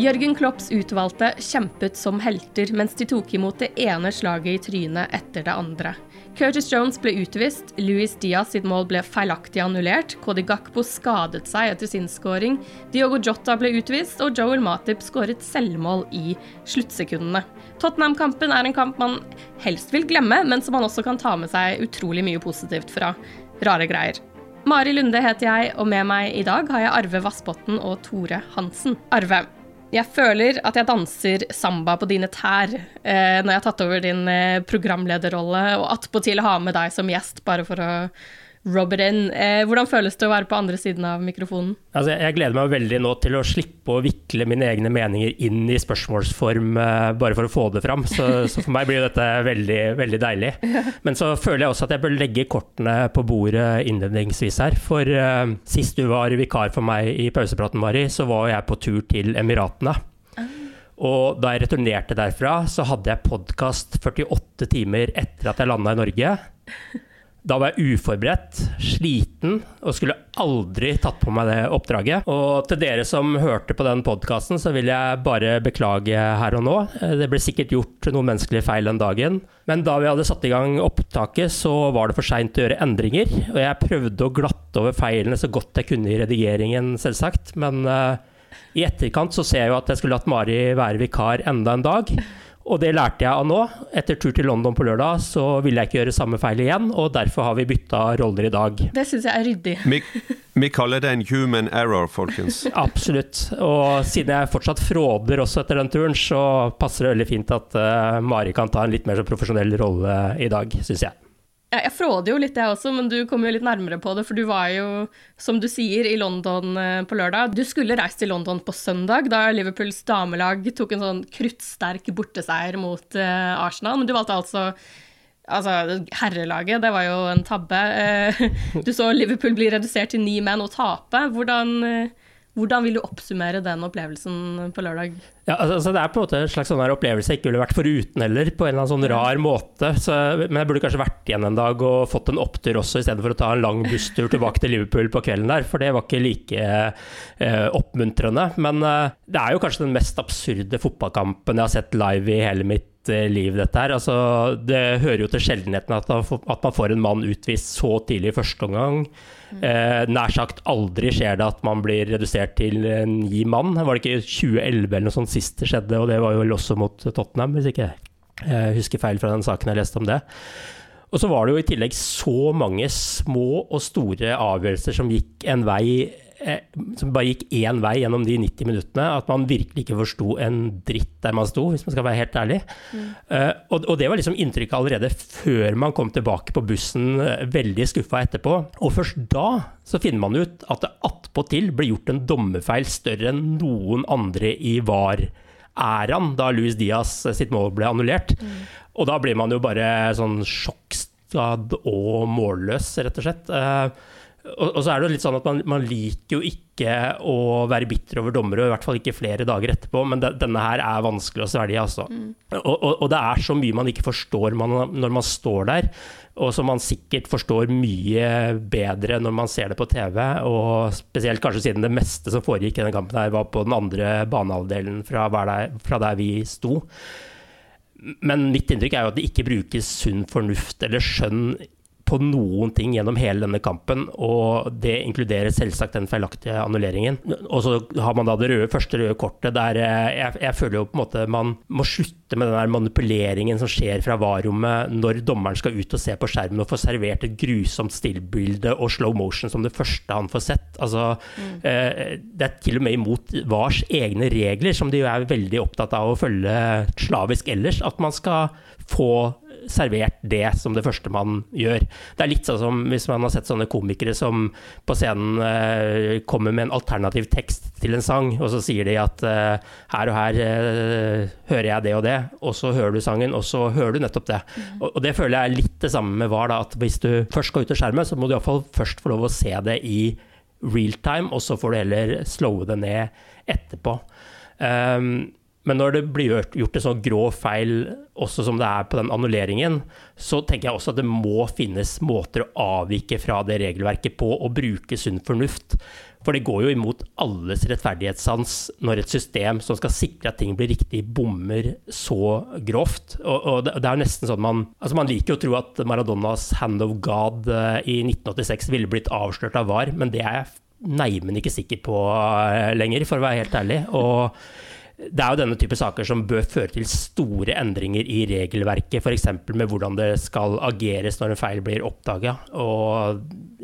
Jørgen Klopps utvalgte kjempet som helter mens de tok imot det ene slaget i trynet etter det andre. Curtis Jones ble utvist, Louis Diaz sitt mål ble feilaktig annullert, Cody Gakpo skadet seg etter sin scoring, Diogo Jota ble utvist, og Joel Matip skåret selvmål i sluttsekundene. Tottenham-kampen er en kamp man helst vil glemme, men som man også kan ta med seg utrolig mye positivt fra. Rare greier. Mari Lunde heter jeg, og med meg i dag har jeg Arve Vassbotten og Tore Hansen. Arve, jeg føler at jeg danser samba på dine tær eh, når jeg har tatt over din eh, programlederrolle, og attpåtil ha med deg som gjest, bare for å rub it in. Eh, hvordan føles det å være på andre siden av mikrofonen? Altså, jeg gleder meg veldig nå til å slippe å vikle mine egne meninger inn i spørsmålsform eh, bare for å få det fram. Så, så for meg blir dette veldig, veldig deilig. Men så føler jeg også at jeg bør legge kortene på bordet innledningsvis her. For eh, sist du var vikar for meg i pausepraten, Mari, så var jeg på tur til Emiratene. Og da jeg returnerte derfra, så hadde jeg podkast 48 timer etter at jeg landa i Norge. Da var jeg uforberedt, sliten og skulle aldri tatt på meg det oppdraget. Og til dere som hørte på den podkasten, så vil jeg bare beklage her og nå. Det ble sikkert gjort noen menneskelige feil den dagen. Men da vi hadde satt i gang opptaket, så var det for seint å gjøre endringer. Og jeg prøvde å glatte over feilene så godt jeg kunne i redigeringen, selvsagt. Men uh, i etterkant så ser jeg jo at jeg skulle latt Mari være vikar enda en dag. Og det lærte jeg av nå. Etter tur til London på lørdag så ville jeg ikke gjøre samme feil igjen, og derfor har vi bytta roller i dag. Det syns jeg er ryddig. Vi, vi, kaller det en human error, folkens. Absolutt. Og siden jeg fortsatt fråder også etter den turen, så passer det veldig fint at uh, Mari kan ta en litt mer så profesjonell rolle i dag, syns jeg. Jeg fråder jo litt, jeg også, men du kom jo litt nærmere på det. For du var jo, som du sier, i London eh, på lørdag. Du skulle reist til London på søndag, da Liverpools damelag tok en sånn kruttsterk borteseier mot uh, Arsenal. Men du valgte altså Altså, herrelaget, det var jo en tabbe. Uh, du så Liverpool bli redusert til ni menn og tape. Hvordan uh, hvordan vil du oppsummere den opplevelsen på lørdag? Ja, altså Det er på en måte en slags sånn opplevelse jeg ikke ville vært foruten heller, på en eller annen sånn rar måte. Så, men jeg burde kanskje vært igjen en dag og fått en opptur også, istedenfor å ta en lang busstur tilbake til Liverpool på kvelden der, for det var ikke like eh, oppmuntrende. Men eh, det er jo kanskje den mest absurde fotballkampen jeg har sett live i hele mitt liv, dette her. Altså, det hører jo til sjeldenheten at, at man får en mann utvist så tidlig i første omgang. Eh, nær sagt aldri skjer det at man blir redusert til ni mann. Var det ikke 2011 eller noe sånt sist det skjedde, og det var jo vel også mot Tottenham, hvis ikke jeg husker feil fra den saken jeg leste om det. Og så var det jo i tillegg så mange små og store avgjørelser som gikk en vei eh, som bare gikk én vei gjennom de 90 minuttene. At man virkelig ikke forsto en dritt der man sto, hvis man skal være helt ærlig. Mm. Uh, og, og, det var liksom inntrykket allerede før man kom tilbake på bussen, veldig skuffa etterpå. Og først da så finner man ut at det attpåtil ble gjort en dommerfeil større enn noen andre i VAR-æraen, da Luis Diaz sitt mål ble annullert. Mm. Og da blir man jo bare sånn sjokkskadd og målløs, rett og slett. Uh, og, og, så er det jo litt sånn at man, man, liker jo ikke å være bitter over dommere, i hvert fall ikke flere dager etterpå, men de, denne her er vanskelig å svelge, altså. Mm. Og, og, og, det er så mye man ikke forstår man, når man står der, og som man sikkert forstår mye bedre når man ser det på TV, og spesielt kanskje siden det meste som foregikk i denne kampen her var på den andre banehalvdelen fra, fra der vi sto. Men mitt inntrykk er jo at det ikke brukes sunn fornuft eller skjønn på noen ting gjennom hele denne kampen, og det inkluderer selvsagt den feilaktige annulleringen. Og så har man da det røde, første røde kortet der eh, jeg, jeg, føler jo på en måte man må slutte med den der manipuleringen som skjer fra VAR-rommet når dommeren skal ut og se på skjermen og få servert et grusomt stillbilde og slow motion som det første han får sett. Altså, mm. eh, det er til og med imot VARs egne regler, som de jo er veldig opptatt av å følge slavisk ellers, at man skal få servert det som det første man gjør. Det er litt sånn som hvis man har sett sånne komikere som på scenen eh, kommer med en alternativ tekst til en sang, og så sier de at eh, her og her eh, hører jeg det og det, og så hører du sangen, og så hører du nettopp det. Mm. Og, og, det føler jeg er litt det samme med VAR, da, at hvis du først skal ut av skjermen, så må du iallfall først få lov å se det i real time, og så får du heller slowe det ned etterpå. Um, men når det blir gjort en sånn grå feil, også som det er på den annulleringen, så tenker jeg også at det må finnes måter å avvike fra det regelverket på, og bruke sunn fornuft. For det går jo imot alles rettferdighetssans når et system som skal sikre at ting blir riktig, bommer så grovt. Og, og det, er jo nesten sånn man Altså Man liker jo å tro at Maradonas 'Hand of God' eh, i 1986 ville blitt avslørt av VAR, men det er jeg neimen ikke sikker på eh, lenger, for å være helt ærlig. Og det er jo denne type saker som bør føre til store endringer i regelverket, f.eks. med hvordan det skal ageres når en feil blir oppdaga.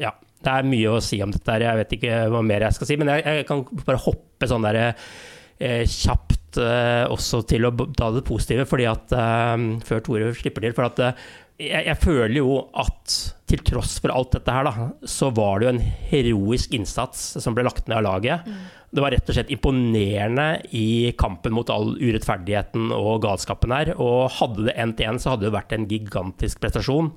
Ja, det er mye å si om dette her, jeg vet ikke hva mer jeg skal si. Men jeg, jeg kan bare hoppe sånn der eh, kjapt eh, også til å ta det positive, fordi at eh, før Tore slipper til. for at eh, jeg, jeg, føler jo at til tross for alt dette her, da, så var det jo en heroisk innsats som ble lagt ned av laget. Mm. Det var rett og slett imponerende i kampen mot all urettferdigheten og galskapen her. Og hadde det endt igjen, så hadde det vært en gigantisk prestasjon.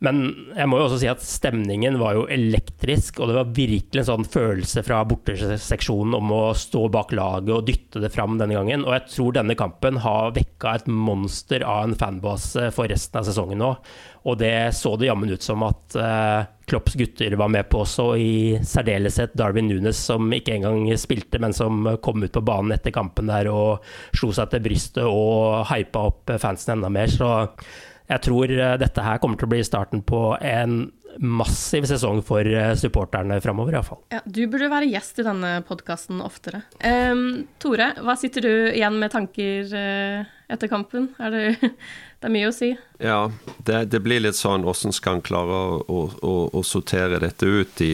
Men jeg må jo også si at stemningen var jo elektrisk, og det var virkelig en sånn følelse fra borteseksjonen om å stå bak laget og dytte det fram denne gangen. Og jeg tror denne kampen har vekka et monster av en fanbase for resten av sesongen nå. Og det så det jammen ut som at uh, Klopps gutter var med på også, i særdeleshet Darwin Nunes, som ikke engang spilte, men som kom ut på banen etter kampen der og slo seg til brystet og hypa opp fansen enda mer. Så jeg tror eh, dette her kommer til å bli starten på en massiv sesong for eh, supporterne framover, iallfall. Ja, du burde være gjest i denne podkasten oftere. Um, Tore, hva sitter du igjen med tanker uh, etter kampen? Er det, det, er mye å si? Ja, det, det blir litt sånn hvordan skal en klare å, å, å, sortere dette ut i,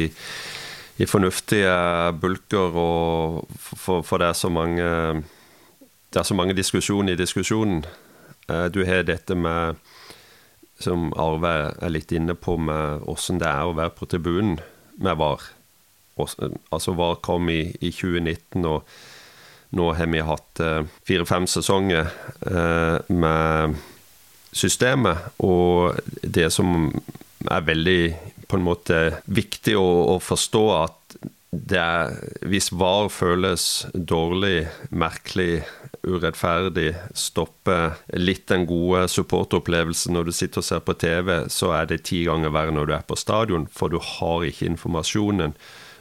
i fornuftige bulker, og for, for, det er så mange det er så mange diskusjoner i diskusjonen. Du har dette med som Arve er litt inne på med åssen det er å være på tribunen med VAR. Altså VAR kom i, i 2019, og nå har vi hatt eh, fire-fem sesonger eh, med systemet. Og det som er veldig på en måte viktig å, å forstå, at er, hvis VAR føles dårlig, merkelig, urettferdig, stoppe litt den gode supporteropplevelsen når du sitter og ser på TV, så er det ti ganger verre når du er på stadion, for du har ikke informasjonen.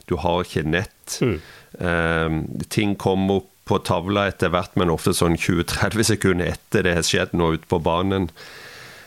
Du har ikke nett. Mm. Eh, ting kommer opp på tavla etter hvert, men ofte sånn 20-30 sekunder etter det har skjedd nå ute på banen.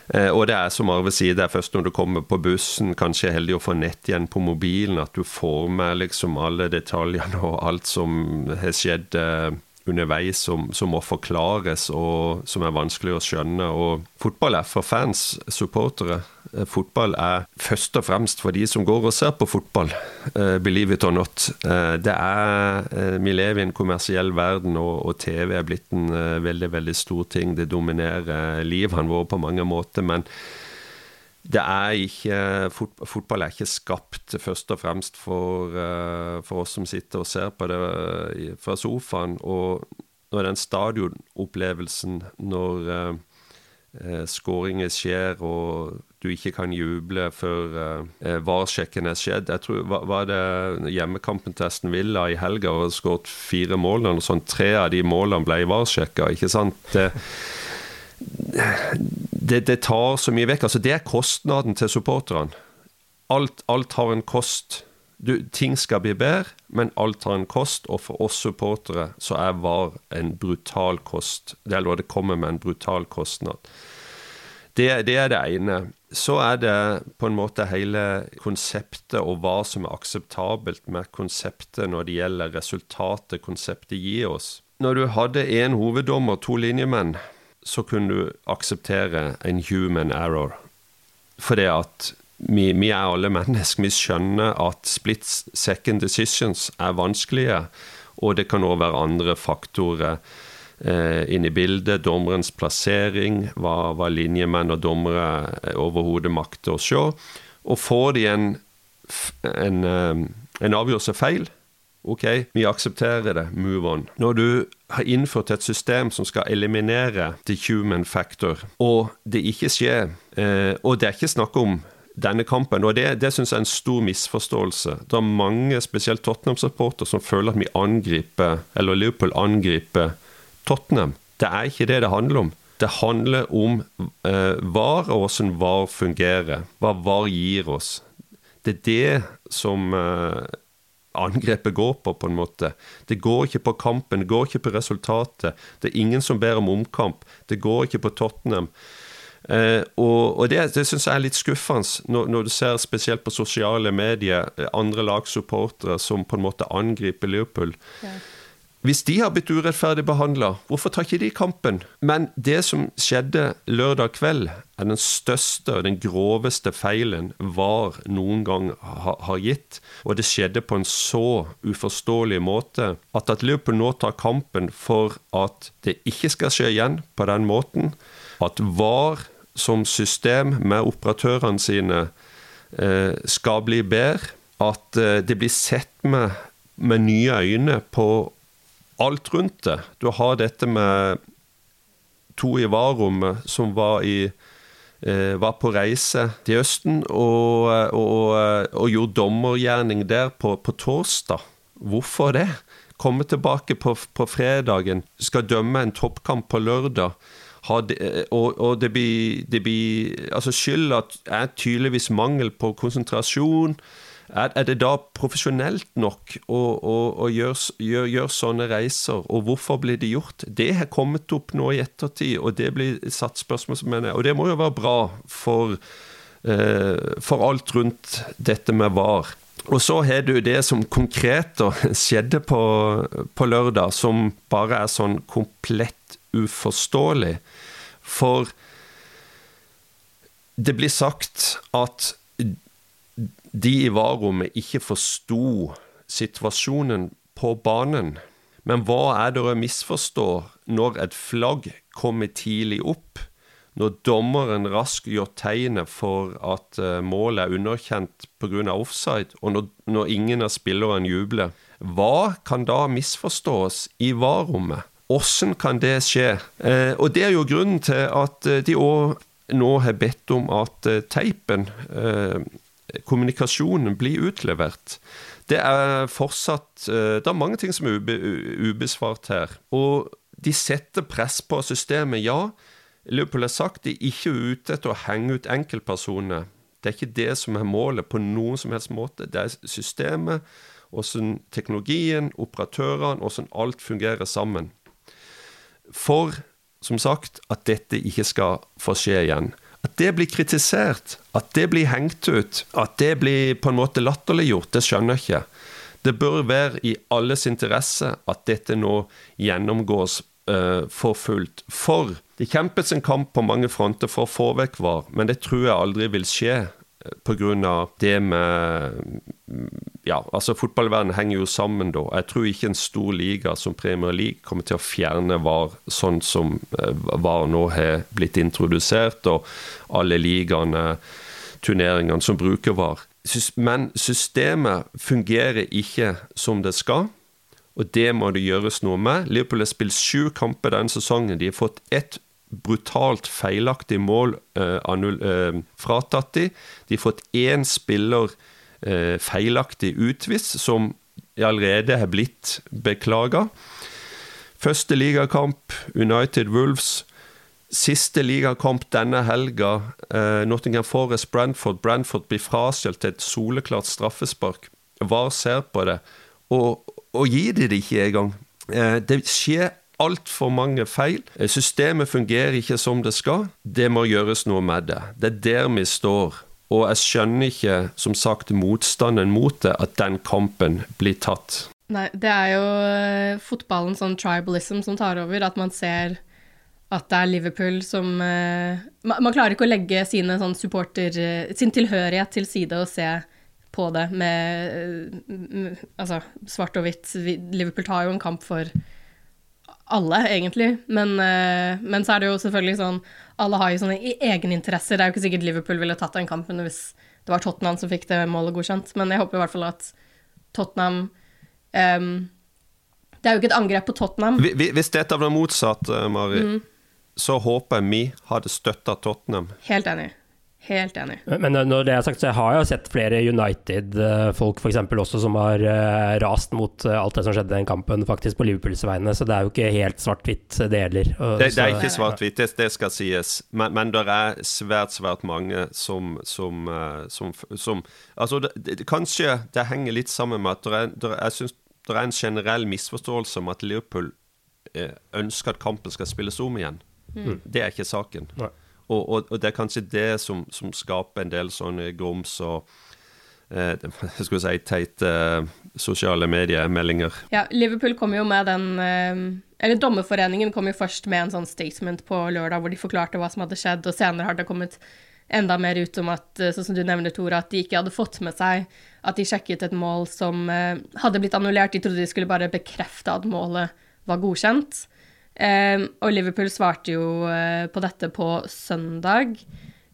Eh, og det er som Arve sier, det er først når du kommer på bussen, kanskje heldig å få nett igjen på mobilen, at du får med liksom alle detaljene og alt som har skjedd. Eh, underveis som, som, må forklares, og som er vanskelig å skjønne. Og fotball er for fans, supportere. Eh, fotball er først og fremst for de som går og ser på fotball, uh, believe it or not. Uh, det er, Vi lever i en kommersiell verden, og, og TV er blitt en veldig veldig stor ting. Det dominerer livene våre på mange måter. men det er ikke, fotball er ikke skapt først og fremst for, for oss som sitter og ser på det fra sofaen. Og når den stadionopplevelsen, når eh, skåringer skjer og du ikke kan juble før eh, VAR-sjekken er skjedd. Jeg tror, var, var det hjemmekampen til Aston Villa i helga og skåret fire mål? Og sånn, tre av de målene ble VAR-sjekka, ikke sant? Det, det, det, tar så mye vekk. Altså, det er kostnaden til supporterne. Alt, alt har en kost. Du, ting skal bli bedre, men alt har en kost, og for oss supportere så er VAR en brutal kost. Eller det kommer med en brutal kostnad. Det, det, er det ene. Så er det på en måte hele konseptet og hva som er akseptabelt med konseptet når det gjelder resultatet konseptet gir oss. Når du hadde én hoveddommer, to linjemenn, så kunne du akseptere en human error. For at vi, vi er alle mennesker. Vi skjønner at split second decisions er vanskelige, og det kan òg være andre faktorer eh, inne i bildet. Dommerens plassering, hva, hva linjemenn og dommere eh, overhodet makter å se. Og får de en, en, eh, en avgjørelse feil, OK, vi aksepterer det, move on. Når du har innført et system som skal eliminere the human factor, og det ikke skjer, eh, og det er ikke snakk om denne kampen. Og det, det syns jeg er en stor misforståelse. Det er mange, spesielt Tottenham-supporter, som føler at vi angriper, eller Liverpool angriper Tottenham. Det er ikke det det handler om. Det handler om eh, VAR og hvordan VAR fungerer. Hva VAR gir oss. Det er det som eh, angrepet går på, på en måte. Det går ikke på kampen, det går ikke på resultatet. Det er ingen som ber om omkamp. Det går ikke på Tottenham. Eh, og, og, det, det syns jeg er litt skuffende, når, når, du ser spesielt på sosiale medier eh, andre lagssupportere som på en måte angriper Liverpool. Ja. Hvis de har blitt urettferdig behandla, hvorfor tar ikke de kampen? Men det som skjedde lørdag kveld, er den største og den groveste feilen VAR noen gang har gitt. Og det skjedde på en så uforståelig måte at at Liverpool nå tar kampen for at det ikke skal skje igjen på den måten. At VAR som system med operatørene sine eh, skal bli bedre. At eh, det blir sett med, med nye øyne på alt rundt det. Du har dette med to i varrommet som var, i, eh, var på reise til Østen og, og, og gjorde dommergjerning der på, på, torsdag. Hvorfor det? Komme tilbake på, på fredagen, skal dømme en toppkamp på lørdag. Det, og, og det blir, det blir Altså skylda er tydeligvis mangel på konsentrasjon. Er, er, det da profesjonelt nok å, å, å gjøre, gjør, gjør sånne reiser, og hvorfor blir det gjort? Det har kommet opp nå i ettertid, og det blir satt spørsmål som mener Og det må jo være bra for, eh, for alt rundt dette med VAR. Og så har du det som konkret skjedde på, på, lørdag, som bare er sånn komplett uforståelig. For det blir sagt at de i varerommet ikke forsto situasjonen på banen. Men hva er det å misforstå når et flagg kommer tidlig opp? Når dommeren raskt gjør tegnet for at eh, målet er underkjent pga. offside, og når, når, ingen av spillerne jubler. Hva kan da misforstås i varerommet? Hvordan kan det skje? Eh, og Det er jo grunnen til at eh, de òg nå har bedt om at eh, teipen eh, kommunikasjonen blir utlevert. Det er fortsatt eh, Det er mange ting som er ubesvart her. Og de setter press på systemet, ja. Liverpool har sagt de er ikke ute etter å henge ut enkeltpersoner. Det er ikke det som er målet på noen som helst måte. Det er systemet, åssen teknologien, operatørene, åssen alt fungerer sammen. For, som sagt, at dette ikke skal få skje igjen. At det blir kritisert, at det blir hengt ut, at det blir på en måte latterliggjort, det skjønner jeg ikke. Det bør være i alles interesse at dette nå gjennomgås uh, for fullt. For Det kjempes en kamp på mange fronter for å få vekk VAR, men det tror jeg aldri vil skje pga. det med Ja, altså fotballverdenen henger jo sammen da. Jeg tror ikke en stor liga som Premier League kommer til å fjerne VAR sånn som eh, VAR nå har blitt introdusert, og alle ligaene, turneringene som bruker VAR. Men systemet fungerer ikke som det skal. Og det må det gjøres noe med. Liverpool har spilt sju kamper denne sesongen. De har fått ett brutalt feilaktig mål eh, annul, eh, fratatt de. De har fått én spiller eh, feilaktig utvist, som allerede har blitt beklaga. Første ligakamp, United Wolves. Siste ligakamp denne helga, Nottingham Forest Brantford. Brantford blir fraskjelt til et soleklart straffespark. VAR ser på det, og, og gir de det ikke engang. Det skjer altfor mange feil. Systemet fungerer ikke som det skal. Det må gjøres noe med det. Det er der vi står. Og jeg skjønner ikke, som sagt, motstanden mot det, at den kampen blir tatt. Nei, det er jo eh, fotballen sånn tribalism som tar over, at man ser at det er Liverpool som uh, man, man, klarer ikke å legge sine sånn supporter uh, sin tilhørighet til side og se på det med altså svart og hvitt. Liverpool tar jo en kamp for alle, egentlig. Men, uh, men, så er det jo selvfølgelig sånn Alle har jo sånne egeninteresser. Det er jo ikke sikkert Liverpool ville tatt den kampen hvis det var Tottenham som fikk det målet godkjent. Men jeg håper i hvert fall at Tottenham um, Det er jo ikke et angrep på Tottenham. Hvis dette var motsatt, eh, Mari, mm. så håper jeg vi hadde støtta Tottenham. Helt enig. Helt enig. Men når det er sagt, så jeg har jo sett flere United-folk f.eks. også som har uh, rast mot uh, alt det som skjedde i den kampen, faktisk på Liverpools vegne. Så det er jo ikke helt svart-hvitt, det heller. Det, det, er ikke svart-hvitt, det, det, skal sies. Men, men det er svært, svært mange som, som, som, som Altså, det, kanskje det henger litt sammen med at er, jeg synes det er en generell misforståelse om at Liverpool ønsker at kampen skal spilles om igjen. Mm. Det er ikke saken. Nei. Og, og, og, det er kanskje det som, som skaper en del sånne grums og eh, skal vi si teite eh, sosiale mediemeldinger. Ja, Liverpool kom jo med den eh, Eller Dommerforeningen kom jo først med en sånn statement på lørdag hvor de forklarte hva som hadde skjedd, og senere har det kommet enda mer ut om at, eh, sånn som du nevner, Tore, at de ikke hadde fått med seg at de sjekket et mål som hadde blitt annullert. De trodde de skulle bare bekrefte at målet var godkjent. Um, og Liverpool svarte jo uh, på dette på søndag,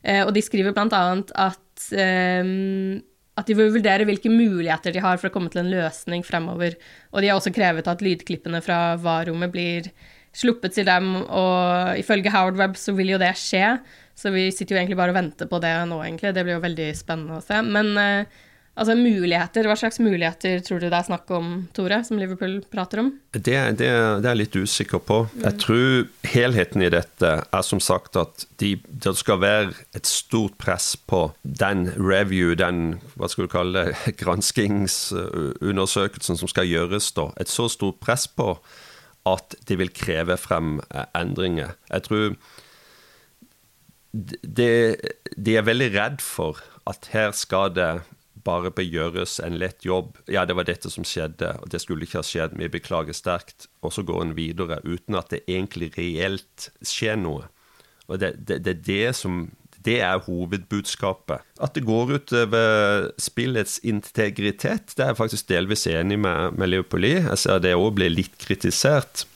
uh, og de skriver bl.a. at um, at de vil vurdere hvilke muligheter de har for å komme til en løsning fremover. Og de har også krevet at lydklippene fra VAR-rommet blir sluppet til dem, og ifølge Howard Webb så vil jo det skje. Så vi sitter jo egentlig bare og venter på det nå, egentlig. Det blir jo veldig spennende å se. Men uh, Altså muligheter, Hva slags muligheter tror du det er snakk om, Tore, som Liverpool prater om? Det, det, det er jeg litt usikker på. Mm. Jeg tror helheten i dette er som sagt at de, det skal være et stort press på den review, den hva skal du kalle det, granskingsundersøkelsen som skal gjøres da. Et så stort press på at de vil kreve frem eh, endringer. Jeg tror de, de er veldig redd for at her skal det bare begjøres gjøres en lett jobb. Ja, det var dette som skjedde, og det skulle ikke ha skjedd. Vi beklager sterkt. Og så går en videre uten at det egentlig reelt skjer noe. Og det, det, det, det som det er hovedbudskapet. At det går utover spillets integritet, det er jeg faktisk delvis enig med, med Leopoli. Jeg ser det òg blir litt kritisert.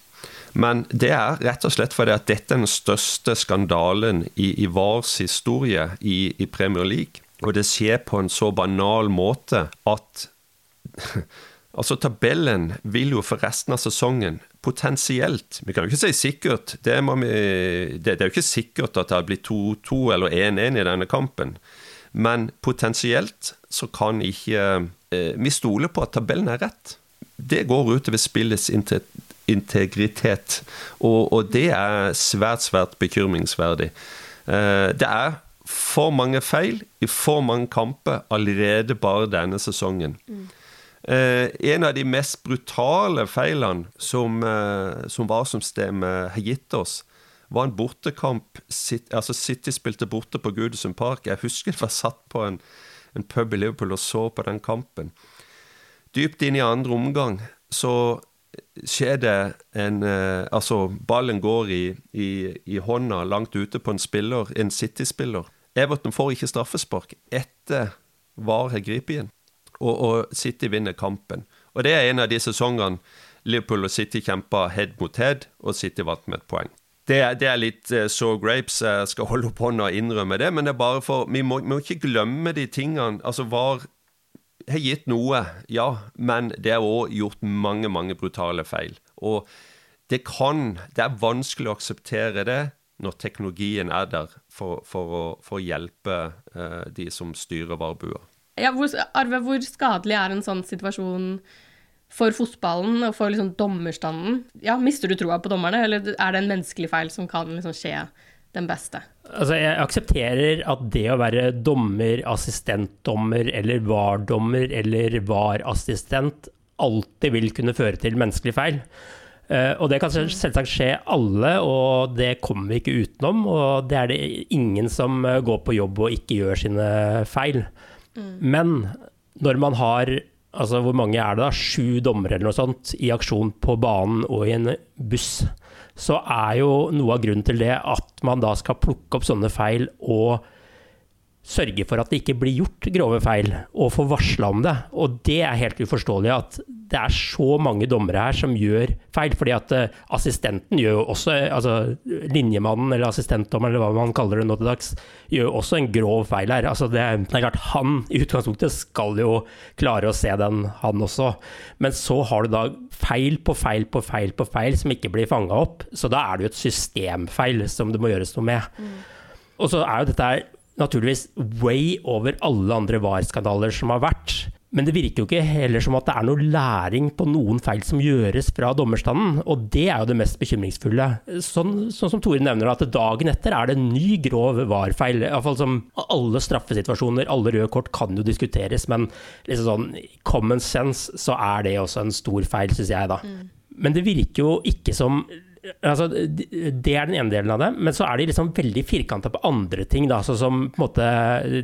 Men det er rett og slett fordi at dette er den største skandalen i, i VARs historie i, i Premier League. Og det skjer på en så banal måte at Altså, tabellen vil jo for resten av sesongen potensielt Vi kan jo ikke si sikkert. Det, vi, det, det er jo ikke sikkert at det har blitt 2-2 eller 1-1 i denne kampen. Men potensielt så kan ikke eh, Vi stoler på at tabellen er rett. Det går utover spillets integritet, og, og det er svært, svært bekymringsverdig. Eh, det er for mange feil i for mange kamper allerede bare denne sesongen. Mm. Eh, en av de mest brutale feilene som, eh, som VAR-systemet har gitt oss, var en bortekamp altså City spilte borte på Goodison Park. Jeg husker jeg var satt på en, en pub i Liverpool og så på den kampen. Dypt inn i andre omgang så skjer det en eh, Altså, ballen går i, i, i, hånda langt ute på en spiller, en City-spiller. Everton får ikke straffespark etter VAR har gripet inn, og, og City vinner kampen. Og det er en av de sesongene Liverpool og City kjempa head mot head, og City vant med et poeng. Det, det er litt uh, so grapes, jeg skal holde opp hånda og innrømme det, men det er bare for Vi må, må ikke glemme de tingene. Altså, VAR har gitt noe, ja, men det er òg gjort mange, mange brutale feil. Og det kan Det er vanskelig å akseptere det når teknologien er der for, for, å, for å, hjelpe eh, de som styrer VAR-bua. Ja, hvor, Arve, hvor skadelig er en sånn situasjon for fotballen og for liksom dommerstanden? Ja, Mister du troa på dommerne, eller er det en menneskelig feil som kan liksom skje den beste? Altså, jeg aksepterer at det å være dommer, assistentdommer eller VAR-dommer eller VAR-assistent alltid vil kunne føre til menneskelig feil. Uh, og det kan selvsagt skje alle, og det kommer vi ikke utenom. Og det er det ingen som eh, går på jobb og ikke gjør sine feil. Mm. Men når man har altså hvor mange er det da, sju dommere eller noe sånt i aksjon på banen og i en buss, så er jo noe av grunnen til det at man da skal plukke opp sånne feil og sørge for at det ikke blir gjort grove feil, og få varsla om det. Og det er helt uforståelig at det er så mange dommere her som gjør feil. fordi at uh, assistenten gjør jo også, altså linjemannen eller assistentdommeren eller hva man kaller det nå til dags, gjør jo også en grov feil her. Altså det, det, er klart, han i utgangspunktet skal jo klare å se den, han også. Men så har du da feil på feil på feil på feil som ikke blir fanga opp. Så da er det jo et systemfeil som det må gjøres noe med. Mm. Og så er jo dette her naturligvis way over alle andre VAR-skandaler som har vært. Men det virker jo ikke heller som at det er noe læring på noen feil som gjøres fra dommerstanden, og det er jo det mest bekymringsfulle. Sånn, sånn som Tore nevner, at dagen etter er det en ny grov VAR-feil. Iallfall som alle straffesituasjoner, alle røde kort kan jo diskuteres, men liksom sånn common sense så er det også en stor feil, syns jeg, da. Mm. Men det virker jo ikke som altså, Det er den ene delen av det, men så er de liksom veldig firkanta på andre ting. Da, som måte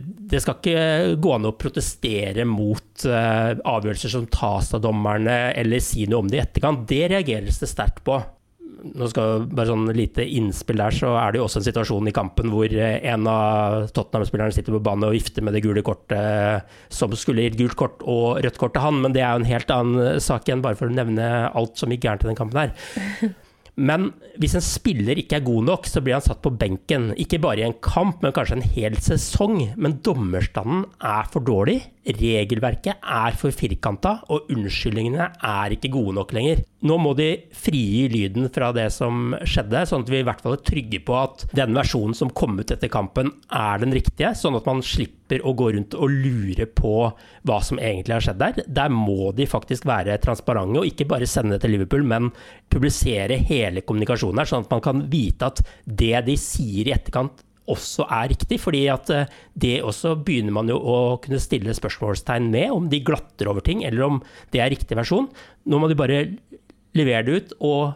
Det skal ikke gå an å protestere mot uh, avgjørelser som tas av dommerne, eller si noe om det i etterkant. Det reageres det sterkt på. Nå skal Bare sånn lite innspill der, så er det jo også en situasjon i kampen hvor eh, en av Tottenham-spillerne sitter på banen og vifter med det gule kortet som skulle gitt gult kort og rødt kort til han, men det er jo en helt annen sak igjen, bare for å nevne alt som gikk gærent i den kampen her. Men hvis en spiller ikke er god nok, så blir han satt på benken. Ikke bare i en kamp, men kanskje en hel sesong. Men dommerstanden er for dårlig, regelverket er for firkanta, og unnskyldningene er ikke gode nok lenger. Nå må de frigi lyden fra det som skjedde, sånn at vi i hvert fall er trygge på at den versjonen som kom ut etter kampen, er den riktige, sånn at man slipper å gå rundt og lure på hva som egentlig har skjedd der. Der må de faktisk være transparente, og ikke bare sende det til Liverpool, men publisere hele kommunikasjonen her, sånn at man kan vite at det de sier i etterkant, også er riktig. fordi at eh, det også begynner man jo å kunne stille spørsmålstegn med, om de glatter over ting, eller om det er riktig versjon. Nå må de bare levere det ut, og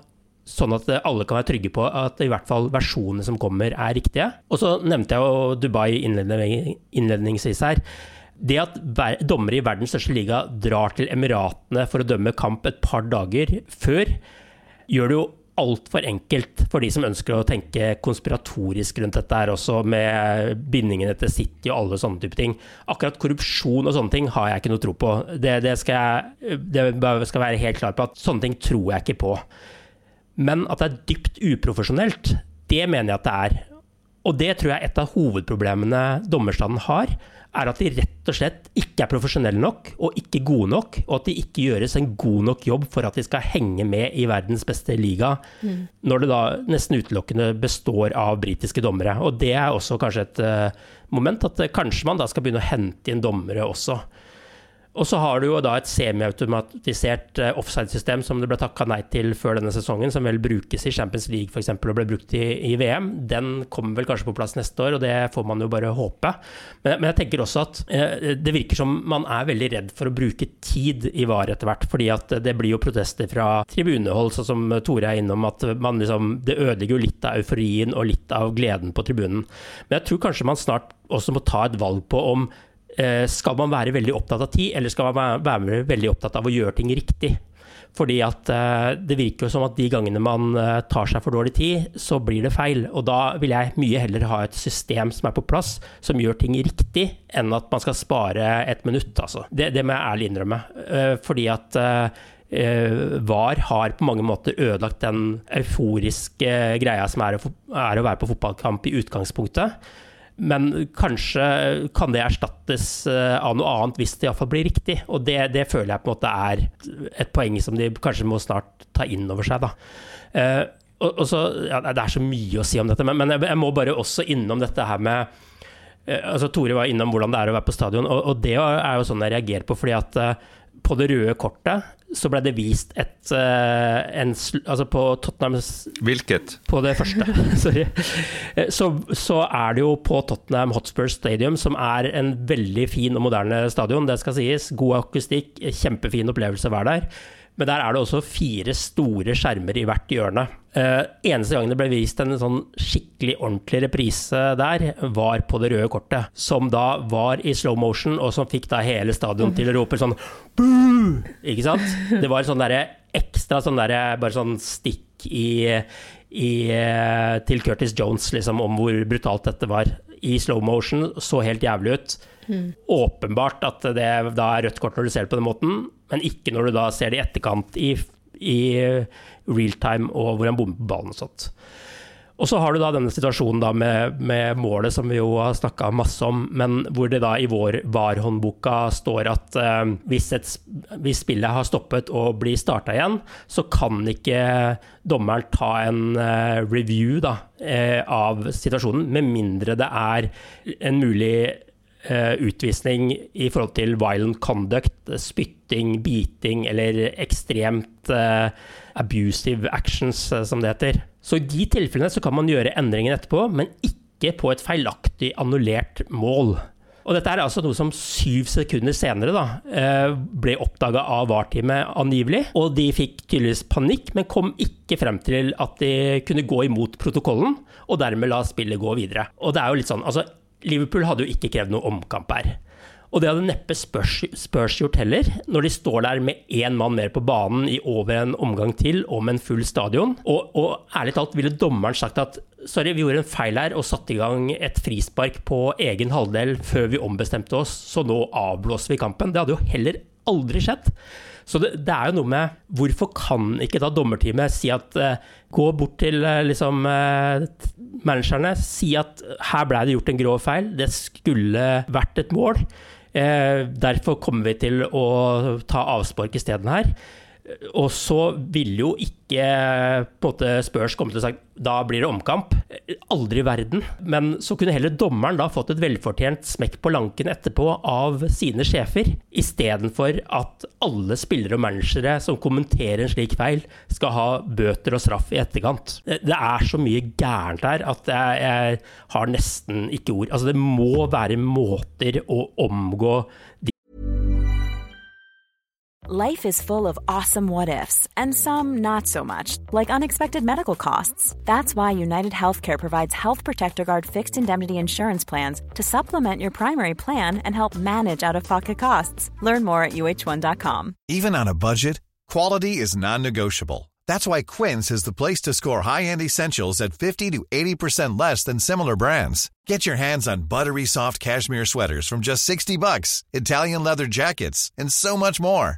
sånn at alle kan være trygge på at i hvert fall versjonene som kommer, er riktige. Og så nevnte jeg jo Dubai innledningsvis her. Det at dommere i verdens største liga drar til Emiratene for å dømme kamp et par dager før, gjør det jo altfor enkelt for de som ønsker å tenke konspiratorisk rundt dette her også, med bindingene til City og alle sånne type ting. Akkurat korrupsjon og sånne ting har jeg ikke noe tro på. Det, det, skal jeg det skal være helt klar på at sånne ting tror jeg ikke på. Men at det er dypt uprofesjonelt, det mener jeg at det er. Og det tror jeg er et av hovedproblemene dommerstanden har er at de rett og slett ikke er profesjonelle nok og ikke gode nok, og at de ikke gjøres en god nok jobb for at de skal henge med i verdens beste liga, mm. når det da nesten utelukkende består av britiske dommere. Og det er også kanskje et uh, moment at uh, kanskje man da skal begynne å hente inn dommere også. Og så har du jo da et semiautomatisert eh, offside-system som det ble takka nei til før denne sesongen, som vel brukes i Champions League f.eks. og ble brukt i, i, VM. Den kommer vel kanskje på plass neste år, og det får man jo bare håpe. Men, men jeg tenker også at eh, det virker som man er veldig redd for å bruke tid i VAR etter hvert, fordi at det blir jo protester fra tribunehold, sånn som Tore er innom, at man liksom, det ødelegger jo litt av euforien og litt av gleden på tribunen. Men jeg tror kanskje man snart også må ta et valg på om skal man være veldig opptatt av tid, eller skal man være veldig opptatt av å gjøre ting riktig? Fordi at uh, det virker jo som at de gangene man uh, tar seg for dårlig tid, så blir det feil. Og da vil jeg mye heller ha et system som er på plass, som gjør ting riktig, enn at man skal spare et minutt, altså. Det, det må jeg ærlig innrømme. Fordi at VAR har på mange måter ødelagt den euforiske greia som er å, er å være på fotballkamp i utgangspunktet. Men kanskje kan det erstattes eh, av noe annet hvis det iallfall blir riktig. Og det, det, føler jeg på en måte er et poeng som de kanskje må snart ta inn over seg. da. Uh, og, og så, ja, Det er så mye å si om dette, men, men jeg, jeg, må bare også innom dette her med uh, altså Tore var innom hvordan det er å være på stadion, og, og det er jo sånn jeg reagerer på. fordi at på det røde kortet så ble det vist et uh, en, Altså på Tottenham Hvilket? På det første, sorry. Eh, så, så, er det jo på Tottenham Hotspur Stadium, som er en veldig fin og moderne stadion, det skal sies. God akustikk, kjempefin opplevelse å være der. Men der er det også fire store skjermer i hvert hjørne. Uh, eneste gang det ble vist en sånn skikkelig ordentlig reprise der, var på det røde kortet. Som da var i slow motion, og som fikk da hele stadion til å rope sånn Boo! Ikke sant? Det var sånn derre ekstra sånn derre bare sånn stikk i, i, eh, til Curtis Jones, liksom, om hvor brutalt dette var. I slow motion, så helt jævlig ut. Mm. Åpenbart at det da er rødt kort når du ser det på den måten, men ikke når du da ser det i etterkant i, i real time og hvor han bommer på ballen og sånt. Og så har du da denne situasjonen da med, med målet som vi jo har snakka masse om, men hvor det da i vår VAR-håndboka står at eh, hvis, et, hvis, spillet har stoppet og blir starta igjen, så kan ikke dommeren ta en eh, review da, eh, av situasjonen, med mindre det er en mulig utvisning i forhold til violent conduct, spytting, biting eller ekstremt uh, abusive actions, uh, som det heter. Så i de tilfellene så kan man gjøre endringen etterpå, men ikke på et feilaktig annullert mål. Og dette er altså noe som syv sekunder senere da, ble oppdaga av VAR-teamet angivelig. Og de fikk tydeligvis panikk, men kom ikke frem til at de kunne gå imot protokollen, og dermed la spillet gå videre. Og det er jo litt sånn, altså Liverpool hadde jo ikke krevd noe omkamp her. Og det hadde neppe Spurs, Spurs, gjort heller, når de står der med én mann mer på banen i over en omgang til og med en full stadion. Og, og, ærlig talt ville dommeren sagt at sorry, vi gjorde en feil her og satte i gang et frispark på egen halvdel før vi ombestemte oss, så nå avblåser vi kampen. Det hadde jo heller aldri skjedd. Så det, det, er jo noe med Hvorfor kan ikke da dommerteamet si at uh, Gå bort til uh, liksom uh, managerne, si at her ble det gjort en grov feil, det skulle vært et mål. derfor kommer vi til å ta avspark isteden her. Og så ville jo ikke på en måte Spurs komme til å si da blir det omkamp. Aldri i verden. Men så kunne heller dommeren da fått et velfortjent smekk på lanken etterpå av sine sjefer, istedenfor at alle spillere og managere som kommenterer en slik feil, skal ha bøter og straff i etterkant. Det er så mye gærent her at jeg, jeg har nesten ikke ord. Altså, det må være måter å omgå Life is full of awesome what ifs, and some not so much, like unexpected medical costs. That's why United Healthcare provides Health Protector Guard fixed indemnity insurance plans to supplement your primary plan and help manage out of pocket costs. Learn more at uh1.com. Even on a budget, quality is non negotiable. That's why Quince is the place to score high end essentials at 50 to 80% less than similar brands. Get your hands on buttery soft cashmere sweaters from just 60 bucks, Italian leather jackets, and so much more.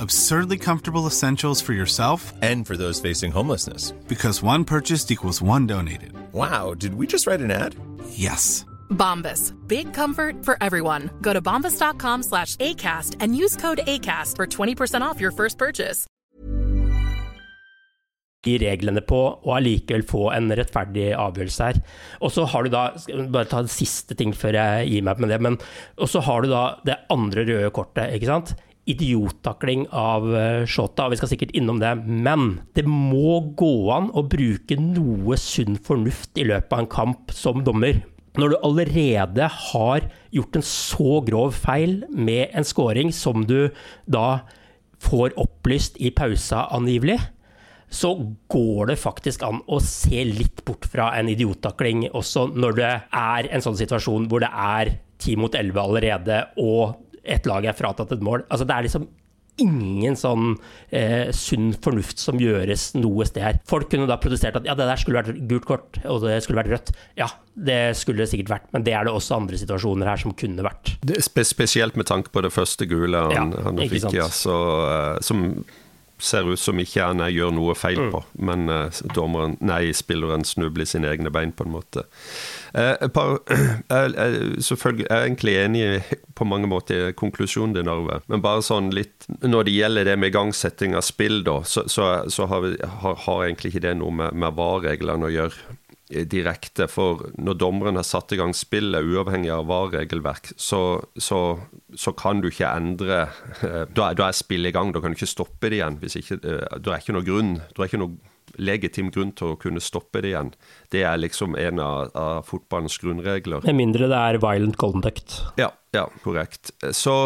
Absurdly comfortable essentials for yourself and for those facing homelessness. Because one purchased equals one donated. Wow, did we just write an ad? Yes. Bombas. Big comfort for everyone. Go to bombas.com slash ACAST and use code ACAST for 20% off your first purchase. De reglene på, og allikevel få en rettferdig avgjørelse her. Og så har du da, bare ta en siste ting før jeg gir meg med det, men og så har du da det andre røde kortet, ikke sant? Idiottakling av Shota, og vi skal sikkert innom det, men det må gå an å bruke noe sunn fornuft i løpet av en kamp som dommer. Når du allerede har gjort en så grov feil med en scoring som du da får opplyst i pausa angivelig, så går det faktisk an å se litt bort fra en idiottakling også når det er en sånn situasjon hvor det er ti mot elleve allerede, og et lag er fratatt et mål. Altså, det er liksom ingen sånn eh, sunn fornuft som gjøres noe sted her. Folk kunne da protestert at ja, det der skulle vært gult kort, og det skulle vært rødt. Ja, det skulle det sikkert vært, men det er det også andre situasjoner her som kunne vært. Spe spesielt med tanke på det første gule han, ja, han fikk, ja, så, uh, som ser ut som ikke han gjør noe feil på, mm. men uh, dommeren, nei, spilleren snubler sine egne bein, på en måte. Par, selvfølgelig jeg er egentlig enig på mange måter i konklusjonen din, Arve, men bare sånn litt Når det gjelder det med igangsetting av spill, da, så, så, så har, vi, har, har, egentlig ikke det noe med, med VAR-reglene å gjøre direkte. For når dommeren har satt i gang spillet, uavhengig av VAR-regelverk, så, så, så, kan du ikke endre Da, da er spillet i gang, da kan du ikke stoppe det igjen. Ikke, da er ikke noe grunn, da er ikke noe legitim grunn til å kunne stoppe det igjen. Det er liksom en av, av fotballens grunnregler. Med mindre det er violent conduct. Ja, ja korrekt. Så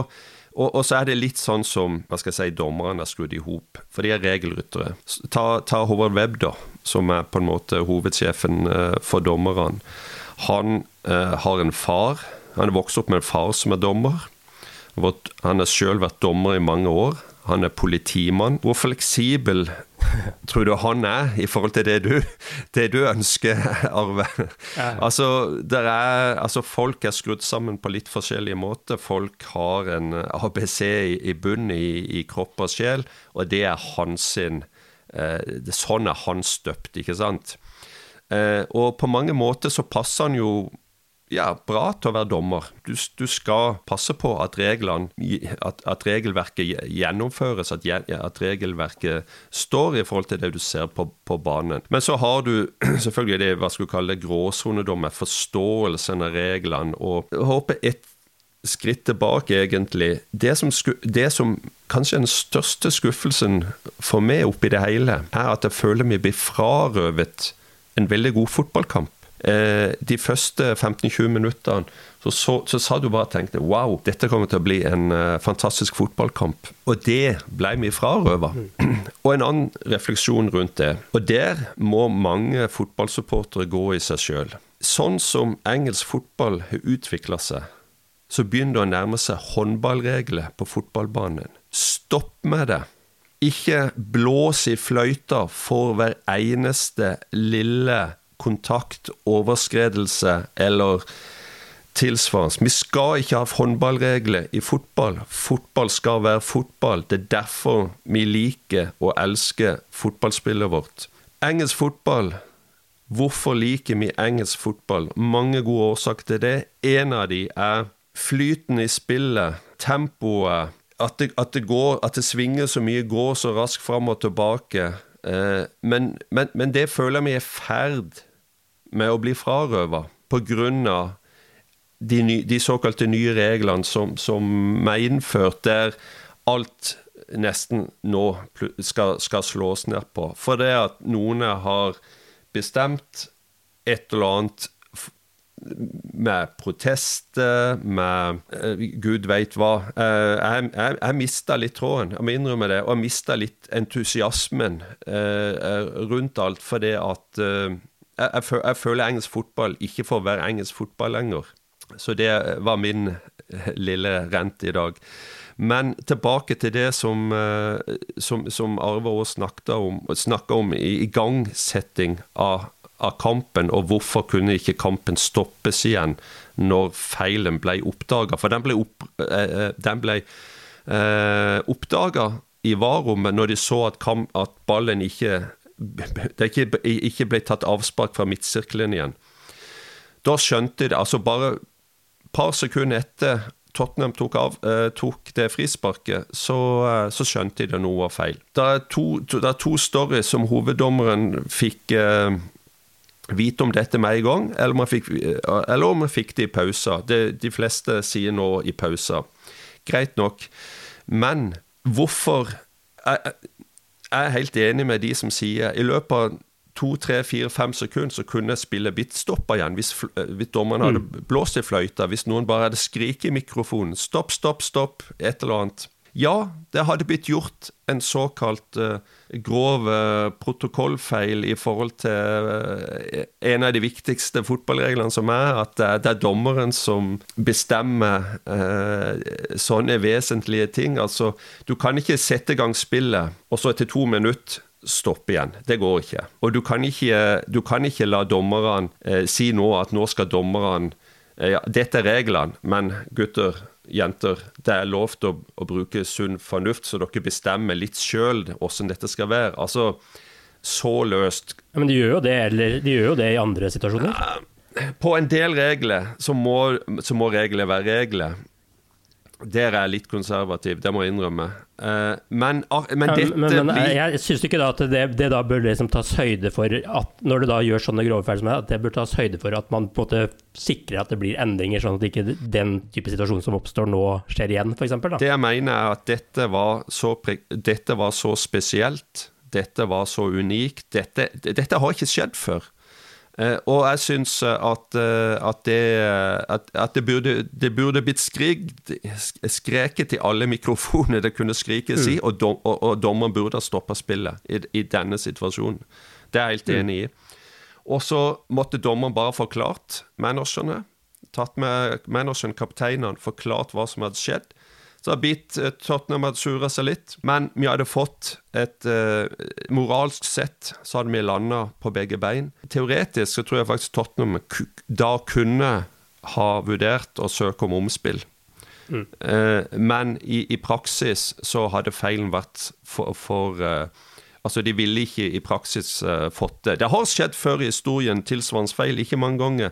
og, og, så er det litt sånn som hva skal jeg si, dommerne er skrudd i hop, for de er regelryttere. Ta, ta Håvard Webb, da som er på en måte hovedsjefen eh, for dommerne, han eh, har en far. Han er vokst opp med en far som er dommer. Han har sjøl vært dommer i mange år. Han er politimann. Hvor fleksibel tror du han er i forhold til det du, det du ønsker, Arve? Altså, er, altså, folk er skrudd sammen på litt forskjellige måter. Folk har en ABC i, i bunnen i, i, kropp og sjel, og det er hans sin Eh, sånn er han støpt, ikke sant? Eh, og på mange måter så passer han jo ja, bra til å være dommer. Du, du skal passe på at, reglene, at, at regelverket gjennomføres, at, at, regelverket står i forhold til det du ser på, på banen. Men så har du selvfølgelig det hva skal du kalle det, gråsonedommer, forståelsen av reglene. Og jeg håper et skritt tilbake, egentlig. Det som, det som kanskje er den største skuffelsen for meg oppi det hele, er at jeg føler vi blir frarøvet en veldig god fotballkamp. Eh, de første 15-20 minuttene så, så, så, sa du bare og tenkte wow, dette kommer til å bli en uh, fantastisk fotballkamp. Og det ble vi frarøva. Mm. og en annen refleksjon rundt det. Og der må mange fotballsupportere gå i seg sjøl. Sånn som engelsk fotball har utvikla seg, så begynner det å nærme seg håndballregler på fotballbanen. Stopp med det! Ikke blås i fløyta for hver eneste lille kontakt, overskredelse eller tilsvarende. Vi skal ikke ha håndballregler i fotball. Fotball skal være fotball. Det er derfor vi liker og elsker fotballspillet vårt. Engelsk fotball Hvorfor liker vi engelsk fotball? Mange gode årsaker til det. En av de er flyten i spillet, tempoet, at det, at det, går, at det svinger så mye, går så raskt fram og tilbake. Eh, men, men, men, det føler jeg vi er i ferd med å bli frarøva pga. De, ny, de såkalte nye reglene som, som er innført, der alt nesten nå skal, skal slås ned på. For det at noen har bestemt et eller annet med protester, med uh, gud veit hva. Uh, jeg jeg, jeg mista litt tråden, jeg må innrømme det. Og jeg mista litt entusiasmen uh, rundt alt fordi at jeg, jeg, jeg, føler engelsk fotball ikke får være engelsk fotball lenger. Så det var min lille rent i dag. Men tilbake til det som, som, som Arve òg snakka om, om i igangsetting av av kampen, og hvorfor kunne ikke kampen stoppes igjen når feilen ble oppdaga? For den ble, opp, eh, eh den ble eh, oppdaga i varrommet når de så at, kamp, at ballen ikke, ikke, ikke ble tatt avspark fra midtsirkelen igjen. Da skjønte de, altså bare et par sekunder etter Tottenham tok, av, eh, tok det frisparket, så, eh, så, skjønte de det noe var feil. Det er to, det er to stories som hoveddommeren fikk eh, vite om dette med en gang, eller om man fikk, eller om man fikk det i pauser. Det, de fleste sier nå i pauser. Greit nok. Men hvorfor Jeg, jeg er helt enig med de som sier i løpet av to, tre, fire, fem sekunder så kunne jeg spille bitstopper igjen hvis, hvis dommeren hadde mm. blåst i fløyta, hvis noen bare hadde skriket i mikrofonen 'stopp, stopp, stopp', et eller annet. Ja, det hadde blitt gjort en såkalt uh, grov uh, protokollfeil i forhold til uh, en av de viktigste fotballreglene som er, at det, er dommeren som bestemmer sånne vesentlige ting. Altså, du kan ikke sette i gang spillet, og så etter to minutter stoppe igjen. Det går ikke. Og du kan ikke, du kan ikke la dommerne si nå at nå skal dommerne ja, Dette er reglene, men gutter jenter, det er lov til å, å bruke sunn fornuft, så dere bestemmer litt sjøl åssen dette skal være. Altså, så løst ja, Men de gjør jo det, eller de gjør jo det i andre situasjoner? Ja, på en del regler så må, så må regler være regler. Der er jeg litt konservativ, det må jeg innrømme. Uh, men, men, dette men, men, blir Jeg syns ikke da at det, det, da bør liksom tas høyde for at når du da gjør sånne grove feil som det, at det bør tas høyde for at man på en måte sikrer at det blir endringer, sånn at ikke den type situasjon som oppstår nå, skjer igjen, f.eks. Det jeg mener er at dette var så, dette var så spesielt. Dette var så unikt. Dette, dette har ikke skjedd før. Uh, og jeg syns at, uh, at, det, at, at det, burde, det, burde, blitt skrik, skreket i alle mikrofoner det kunne skrikes mm. i, og, dom, og, og dommeren burde ha stoppa spillet i, i, denne situasjonen. Det er jeg helt mm. enig i. Og så måtte dommeren bare forklart managerne, tatt med manageren, kapteinene, forklart hva som hadde skjedd. Så har bitt eh, Tottenham hadde sura seg litt. Men vi hadde fått et uh, Moralsk sett så hadde vi landa på begge bein. Teoretisk så tror jeg faktisk Tottenham da kunne ha vurdert å søke om omspill. Mm. Uh, men i, i, praksis så hadde feilen vært for, for uh, Altså, de ville ikke i praksis fått det. Det har skjedd før i historien, tilsvarende feil, ikke mange ganger.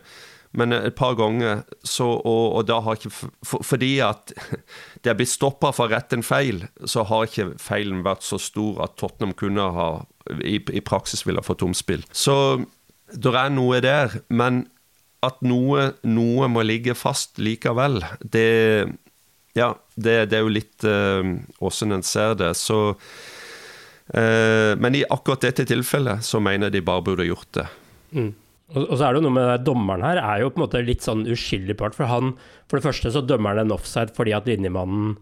Men et par ganger, så, og, og, da har ikke for, Fordi at det er blitt stoppa for å rette en feil, så har ikke feilen vært så stor at Tottenham kunne ha i, i praksis ville ha fått omspill. Så det er noe der. Men at noe, noe må ligge fast likevel, det Ja, det, det er jo litt åssen uh, en ser det. Så uh, Men i akkurat dette tilfellet så mener jeg de bare burde gjort det. Mm. Og, og, så er det jo noe med dommeren her, er jo på en måte litt sånn uskyldig part. For han, for det første så dømmer han en offside fordi at linjemannen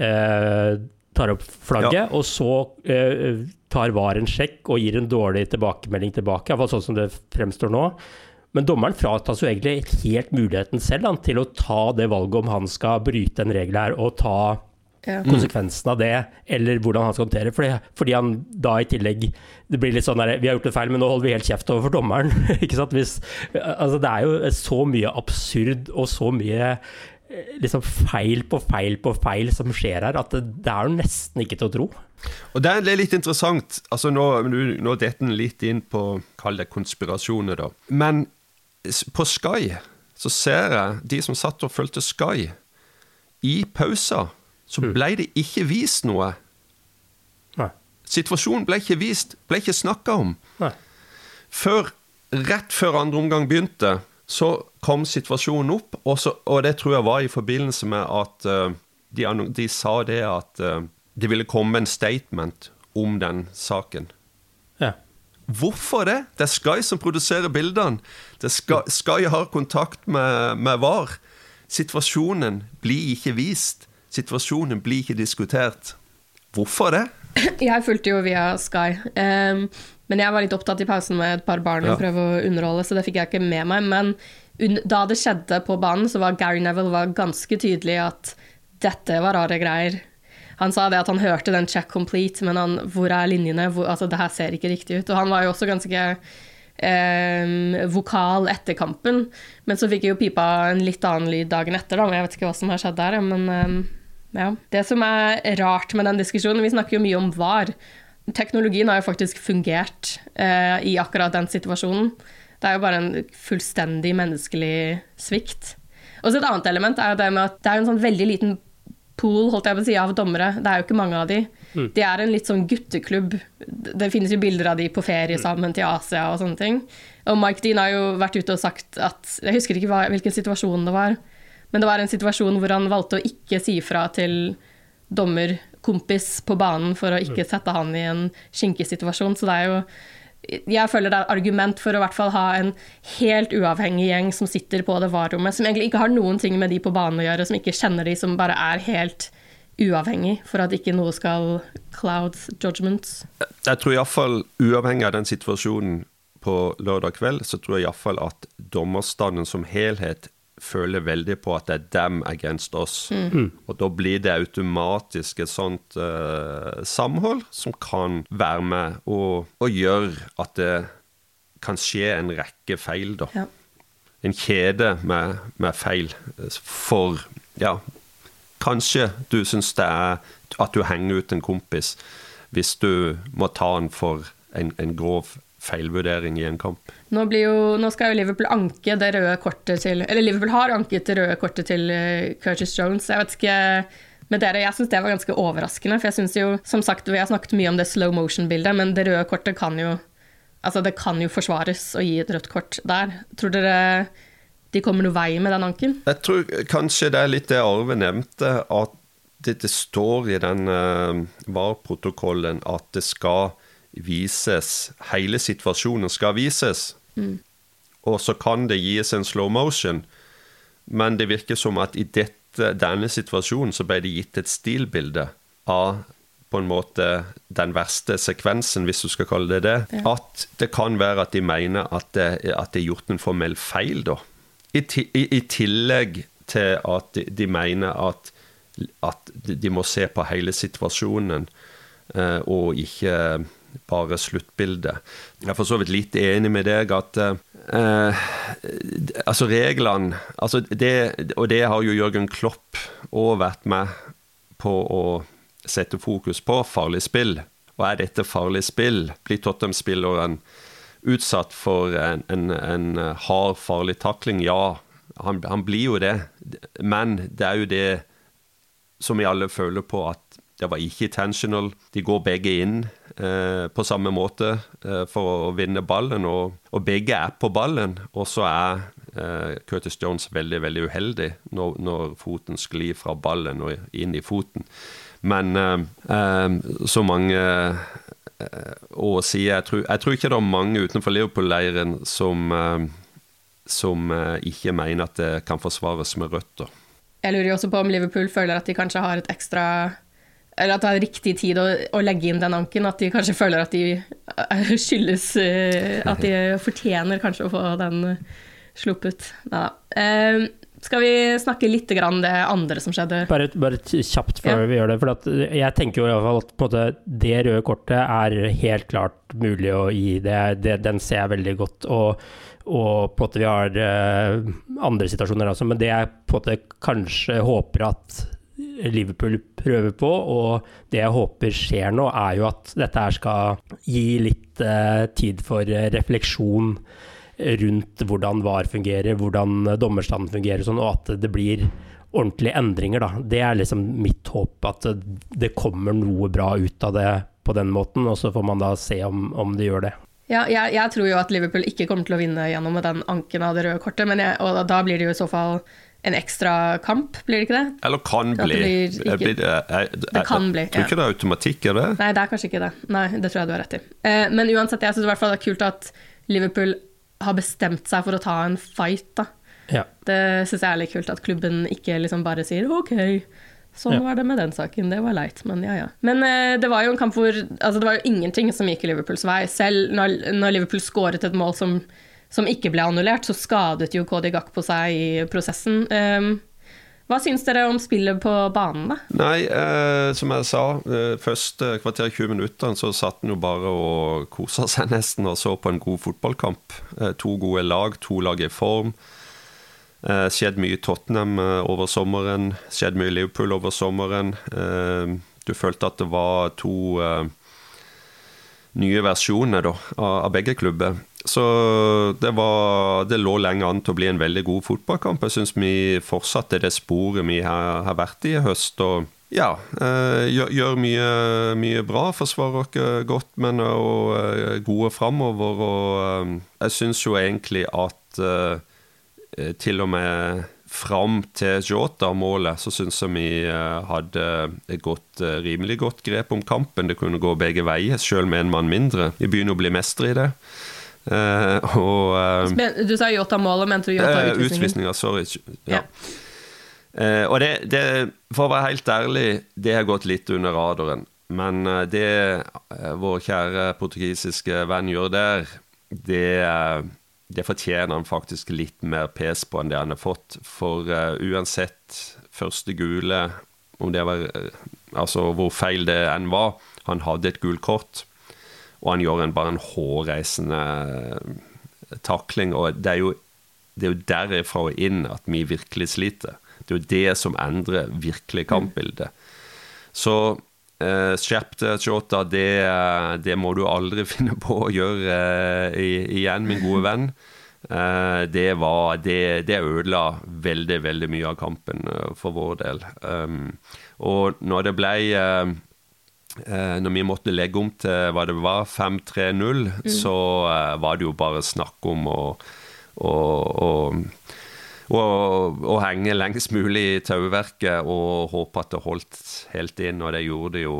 eh, tar opp flagget, ja. og så eh, tar VAR en sjekk og gir en dårlig tilbakemelding tilbake, iallfall sånn som det fremstår nå. Men dommeren fratas jo egentlig helt muligheten selv han, til å ta det valget om han skal bryte en regel her og ta ja. konsekvensen av det, eller hvordan han skal håndtere fordi, fordi han da i tillegg Det blir litt sånn der Vi har gjort det feil, men nå holder vi helt kjeft overfor dommeren. ikke sant? Hvis, altså, det er jo så mye absurd og så mye eh, liksom feil på feil på feil som skjer her, at det, det er jo nesten ikke til å tro. Og Det er litt interessant. altså Nå, nå detter den litt inn på kall det konspirasjoner, da. Men på Sky så ser jeg de som satt og fulgte Sky, i pauser så mm. ble det ikke vist noe. Nei. Situasjonen ble ikke vist, ble ikke snakka om. Nei. Før rett før andre omgang begynte, så kom situasjonen opp, og, så, og det tror jeg var i forbindelse med at uh, de, de, sa det at uh, det ville komme en statement om den saken. Ja. Hvorfor det? Det er Sky som produserer bildene. Det Sky, Sky har kontakt med, med VAR. Situasjonen blir ikke vist. Situasjonen blir ikke diskutert. Hvorfor det? Jeg fulgte jo via Sky. Um, men jeg var litt opptatt i pausen med et par barn og ja. prøve å underholde, så det fikk jeg ikke med meg. Men da det skjedde på banen, så var Gary Neville var ganske tydelig at dette var rare greier. Han sa det at han hørte den check complete, men han, hvor er linjene? Hvor, altså, det her ser ikke riktig ut. Og han var jo også ganske eh, vokal etter kampen. Men så fikk jeg jo pipa en litt annen lyd dagen etter, da. Jeg vet ikke hva som har skjedd der, men eh, ja. Det som er rart med den diskusjonen Vi snakker jo mye om VAR. Teknologien har jo faktisk fungert eh, i akkurat den situasjonen. Det er jo bare en fullstendig menneskelig svikt. Og så Et annet element er jo det med at det er en sånn veldig liten pool holdt jeg på å si, av dommere. Det er jo ikke mange av de. Mm. De er en litt sånn gutteklubb. Det finnes jo bilder av de på ferie mm. sammen til Asia og sånne ting. Og Mike Dean har jo vært ute og sagt at Jeg husker ikke hva, hvilken situasjon det var. Men det var en situasjon hvor han valgte å ikke si fra til dommerkompis på banen for å ikke mm. sette han i en skinkesituasjon. Så det er jo jeg føler det er argument for å hvert fall ha en helt uavhengig gjeng som sitter på det var-rommet, som egentlig ikke har noen ting med de på banen å gjøre, som ikke kjenner de, som bare er helt uavhengig, for at ikke noe skal cloud judgments. Jeg tror iallfall, uavhengig av den situasjonen på lørdag kveld, så tror jeg iallfall at dommerstanden som helhet føler veldig på at det er dem against oss. Mm. mm. Og da blir det automatisk et sånt uh, samhold som kan være med og, og gjøre at det kan skje en rekke feil, da. Ja. En kjede med, med, feil. For ja, kanskje du syns det er at du henger ut en kompis hvis du må ta den for en, en grov feilvurdering i en kamp. Nå, jo, nå, skal jo Liverpool anke det røde kortet til Eller Liverpool har anket det røde kortet til uh, Curtis Jones. Jeg vet ikke med dere, Jeg syns det var ganske overraskende. For jeg synes jo, som sagt, vi har snakket mye om det slow motion-bildet, men det røde kortet kan jo Altså, det kan jo forsvares å gi et rødt kort der. Tror dere de kommer noe vei med den anken? Jeg tror kanskje det er litt det Arve nevnte, at det, det står i den uh, VAR-protokollen at det skal vises Hele situasjonen skal vises. Mm. Og så kan det gis en slow motion, men det virker som at i dette, denne situasjonen så ble det gitt et stilbilde av på en måte den verste sekvensen, hvis du skal kalle det det. Ja. At det kan være at de mener at det, at det er gjort en formell feil, da. I, i, i tillegg til at de, de mener at, at, de må se på hele situasjonen, eh, og ikke bare sluttbildet. Jeg er for så vidt litt enig med deg at eh, altså reglene altså det, Og det har jo Jørgen Klopp òg vært med på å sette fokus på. Farlig spill. Og er dette farlig spill? Blir Tottenham-spilleren utsatt for en, en, en, hard, farlig takling? Ja, han, han blir jo det. Men det er jo det som vi alle føler på, at det var ikke intentional. De går begge inn eh, på samme måte eh, for å vinne ballen, og, og, begge er på ballen. Og så er eh, Curtis Jones veldig veldig uheldig når, når, foten sklir fra ballen og inn i foten. Men eh, eh, så mange eh, å si jeg tror, jeg tror, ikke det er mange utenfor Liverpool-leiren som, som ikke mener at det kan forsvares med røtter. Jeg lurer jo også på om Liverpool føler at de kanskje har et ekstra eller at det er riktig tid å, å, legge inn den anken. At de kanskje føler at de eh, skyldes eh, At de fortjener kanskje å få den eh, sluppet. Neida. Uh, skal vi snakke litt om det andre som skjedde? Bare, bare kjapt før ja. vi gjør det. For jeg tenker jo i hvert fall at måte, det røde kortet er helt klart mulig å gi. Det, det, den ser jeg veldig godt. Og, og på en måte vi har andre situasjoner også, men det jeg på en måte kanskje håper at Liverpool prøver på, og det jeg håper skjer nå, er jo at dette her skal gi litt eh, tid for refleksjon rundt hvordan VAR fungerer, hvordan dommerstanden fungerer, sånn, og at det blir ordentlige endringer. Da. Det er liksom mitt håp, at det kommer noe bra ut av det på den måten, og så får man da se om, om det gjør det. Ja, jeg, jeg, tror jo at Liverpool ikke kommer til å vinne gjennom med den anken av det røde kortet, jeg, og da blir det jo i så fall en ekstra kamp, blir det ikke det? Eller kan bli. Det, ikke, blir, jeg, jeg, det kan bli. Jeg tror ikke det er automatikk i det. Nei, det er kanskje ikke det. Nei, det tror jeg du har rett i. Eh, men uansett, jeg syns i hvert fall det er kult at Liverpool har bestemt seg for å ta en fight, da. Ja. Det syns jeg er litt kult, at klubben ikke liksom bare sier OK, Sånn ja. var det med den saken. Det var leit, men ja ja. Men eh, det var jo en kamp hvor altså, det var jo ingenting som gikk i Liverpools vei. Selv når, når Liverpool skåret et mål som, som, ikke ble annullert, så skadet jo Kodi på seg i prosessen. Um, hva syns dere om spillet på banen, da? Nei, eh, som jeg sa, eh, første kvarter 20 minutter så satt han jo bare og kosa seg nesten og så på en god fotballkamp. Eh, to gode lag, to lag i form. Eh, skjedd mye i Tottenham eh, over sommeren, skjedd mye i Liverpool over sommeren. Eh, du følte at det var to nye versjoner da, av, begge klubber. Så det, var, det, lå lenge an til å bli en veldig god fotballkamp. Jeg syns vi fortsatte det sporet vi har, har vært i i høst. og ja, gjør, gjør mye, mye, bra. Forsvarer oss godt, men òg gode framover. Og jeg syns jo egentlig at Eh, til og med fram til Jota-målet så syns jeg vi eh, hadde et godt, eh, rimelig godt grep om kampen. Det kunne gå begge veier, selv med en mann mindre. Vi begynner å bli mestre i det. Uh, og, uh, du sa Jota-målet, mente du Jota-utvisningen? Utvisninga, sorry. Ja. ja. Og det, det, for å være helt ærlig, det har gått litt under radaren. Men det vår kjære portugisiske venn gjør der, det det fortjener han faktisk litt mer pes på enn det han har fått. For uansett første gule, om det var Altså hvor feil det enn var, han hadde et gult kort, og han gjør en, bare en hårreisende uh, takling. Og det er, jo, det er jo derifra og inn at vi virkelig sliter. Det er jo det som endrer virkelig kampbildet. Så eh, skjerpte deg, Det, det, må du aldri finne på å gjøre eh, igjen, min gode venn. Eh, det var det, det, ødela veldig, veldig mye av kampen for vår del. Um, og når det ble Når vi måtte legge om til hva det var, 5-3-0, mm. så var det jo bare snakk om å, å, å å henge lengst mulig i tauverket og håpe at det holdt helt inn. Og det gjorde det jo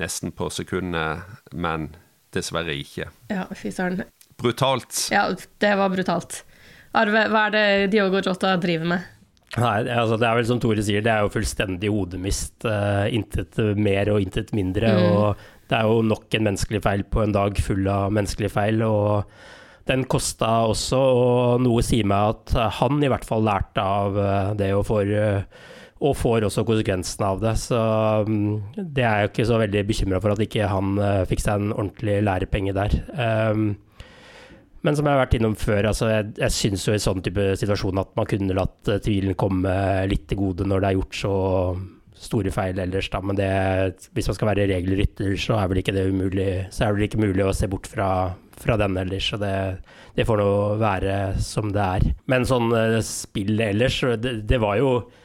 nesten på sekundet, men dessverre ikke. Ja, fy søren. Brutalt. Ja, det var brutalt. Arve, hva er det Diogo Jota driver med? Nei, altså Det er vel som Tore sier, det er jo fullstendig hodemist. Uh, intet mer og intet mindre. Mm. Og det er jo nok en menneskelig feil på en dag full av menneskelige feil. og den kosta også, og noe sier meg at han i hvert fall lærte av eh, det og får, eh, og får også konsekvensene av det. Så um, det er jeg jo ikke så veldig bekymra for at ikke han uh, fikk seg en ordentlig lærepenge der. Um, men som jeg har vært innom før, altså jeg, jeg syns jo i sånn type situasjon at man kunne latt tvilen komme litt til gode når det er gjort så store feil ellers, da. Men det, hvis man skal være regelrytter, så er vel ikke det umulig. Så er det vel ikke mulig å se bort fra, fra den ellers. Så det, det får nå være som det er. Men sånn uh, spill ellers, det, det var jo Eh,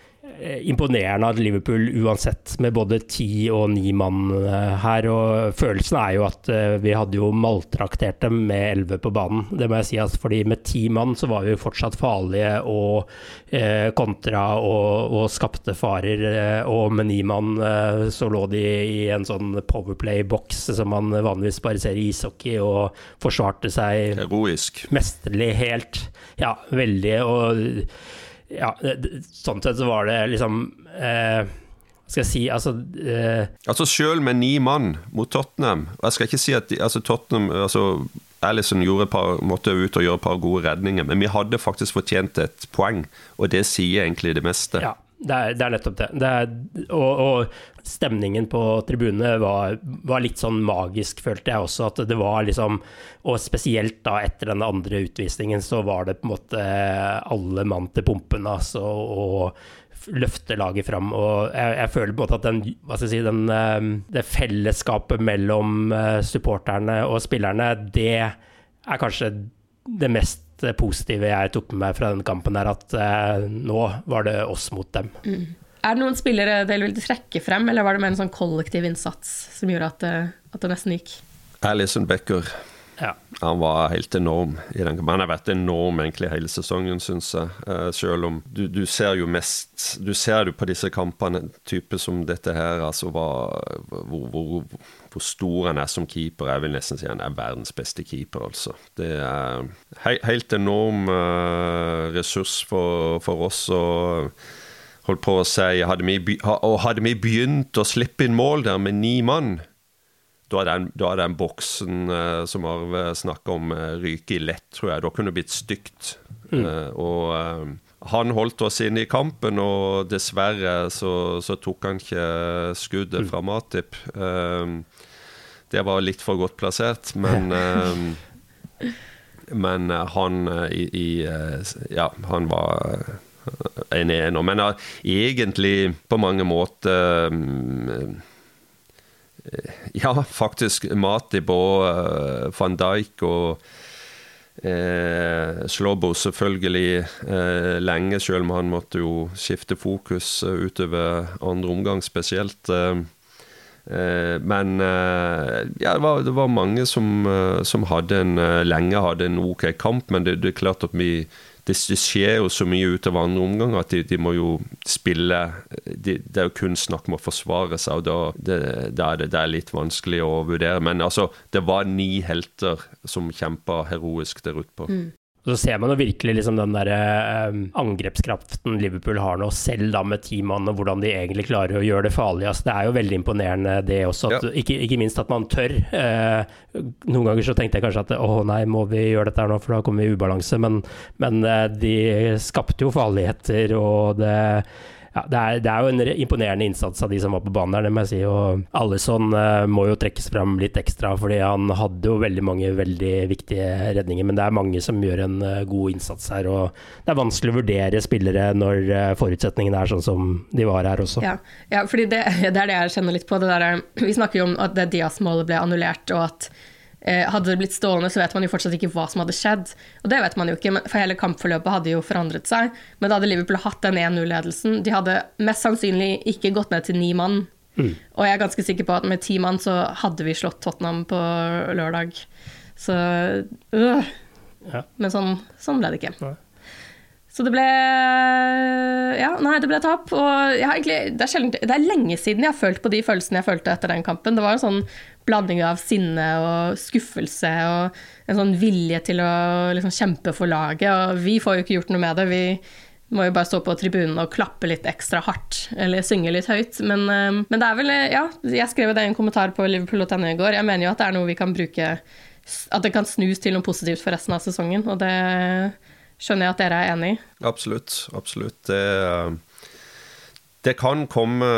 imponerende av Liverpool uansett, med både ti og ni mann eh, her. Og følelsen er jo at eh, vi hadde jo maltraktert dem med elleve på banen. Det må jeg si, altså, fordi med ti mann så var vi jo fortsatt farlige og eh, kontra og, og, skapte farer. Og med ni mann eh, så lå de i en sånn powerplay-boks som man vanligvis bare ser i ishockey, og forsvarte seg Heroisk. mesterlig helt. Ja, veldig. og ja, sånn sett så var det liksom eh, skal jeg si, altså eh, Altså Selv med ni mann mot Tottenham og Jeg skal ikke si at de, altså Tottenham altså Alison par, måtte ut og gjøre et par gode redninger, men vi hadde faktisk fortjent et poeng, og det sier egentlig det meste. Ja, det er, det er nettopp det. det er, og, og, stemningen på tribunene var, var, litt sånn magisk, følte jeg også. At det var liksom Og spesielt da etter den andre utvisningen, så var det på en måte alle mann til pumpen, altså. Og løfte laget fram. Og jeg, jeg, føler på en måte at den, hva skal jeg si, den, eh, det fellesskapet mellom eh, supporterne og spillerne, det er kanskje det mest positive jeg tok med meg fra denne kampen, er at eh, nå var det oss mot dem. Mm. Er det noen spillere dere vil trekke frem, eller var det mer en sånn kollektiv innsats som gjorde at at det nesten gikk? Alison Becker. Ja. Han var helt enorm. Han har vært enorm egentlig hele sesongen, syns jeg. Uh, selv om du, du, ser jo mest Du ser jo på disse kampene, type som dette her, altså hva, hvor, hvor, hvor, stor han er som keeper. Jeg vil nesten si han er verdens beste keeper, altså. Det er he, helt enorm uh, ressurs for, for oss. og holdt på å si hadde vi, Og hadde vi begynt å slippe inn mål der med ni mann da er den, da er den boksen uh, som Arve snakker om, uh, ryker lett, tror jeg. Da kunne det blitt stygt. Mm. Uh, og han holdt oss inne i kampen, og dessverre så, så tok han ikke skuddet mm. fra Matip. det var litt for godt plassert, men Men han i, i, Ja, han var en ener. Men egentlig på mange måter Eh, ja, faktisk Mati, og uh, van Dijk og eh, Slobo selvfølgelig eh, lenge, selv om han måtte jo skifte fokus utover andre omgang spesielt. men ja, det var, det var mange som, som, hadde en, lenge hadde en OK kamp, men det, det er klart at vi det, skjer jo så mye utover andre omganger at de, de, må jo spille de, Det er jo kun snakk om å forsvare seg, og da, det, det er det, det, er litt vanskelig å vurdere. Men altså, det var ni helter som kjempa heroisk der ute på. Mm. Så ser man jo virkelig liksom den der eh, angrepskraften Liverpool har nå, selv da med ti mann, og hvordan de egentlig klarer å gjøre det farlig. Altså, det er jo veldig imponerende det også, at, ja. ikke, ikke, minst at man tør. Eh, noen ganger så tenkte jeg kanskje at å nei, må vi gjøre dette her nå, for da kommer vi i ubalanse. Men, men eh, de skapte jo farligheter, og det ja, det, er, det, er, jo en imponerende innsats av de som var på banen der, det må jeg si. Og Alison uh, må jo trekkes fram litt ekstra, fordi han hadde jo veldig mange veldig viktige redninger. Men det er mange som gjør en uh, god innsats her, og det er vanskelig å vurdere spillere når uh, forutsetningene er sånn som de var her også. Ja, ja fordi det, det, er det jeg kjenner litt på. Det der, vi snakker jo om at det Diaz-målet ble annullert, og at Eh, hadde det blitt stående, så vet man jo fortsatt ikke hva som hadde skjedd. Og det vet man jo ikke, for hele kampforløpet hadde jo forandret seg. Men da hadde Liverpool hatt den 1-0-ledelsen. De hadde mest sannsynlig ikke gått ned til ni mann. Mm. Og jeg er ganske sikker på at med ti mann så hadde vi slått Tottenham på lørdag. Så øh. ja. Men sånn, sånn, ble det ikke. Ja. Så det ble Ja, nei, det ble tap. Og egentlig, det, er sjelden, det er lenge siden jeg har følt på de følelsene jeg følte etter den kampen. Det var en sånn blanding av sinne og skuffelse og en sånn vilje til å liksom kjempe for laget. Og vi får jo ikke gjort noe med det. Vi må jo bare stå på tribunen og klappe litt ekstra hardt, eller synge litt høyt. Men, eh, men det er vel Ja, jeg skrev det i en kommentar på Liverpool.no i går. Jeg mener jo at det er noe vi kan bruke At det kan snus til noe positivt for resten av sesongen, og det skjønner jeg at dere er enig i. Absolutt. Absolutt. Det, det kan komme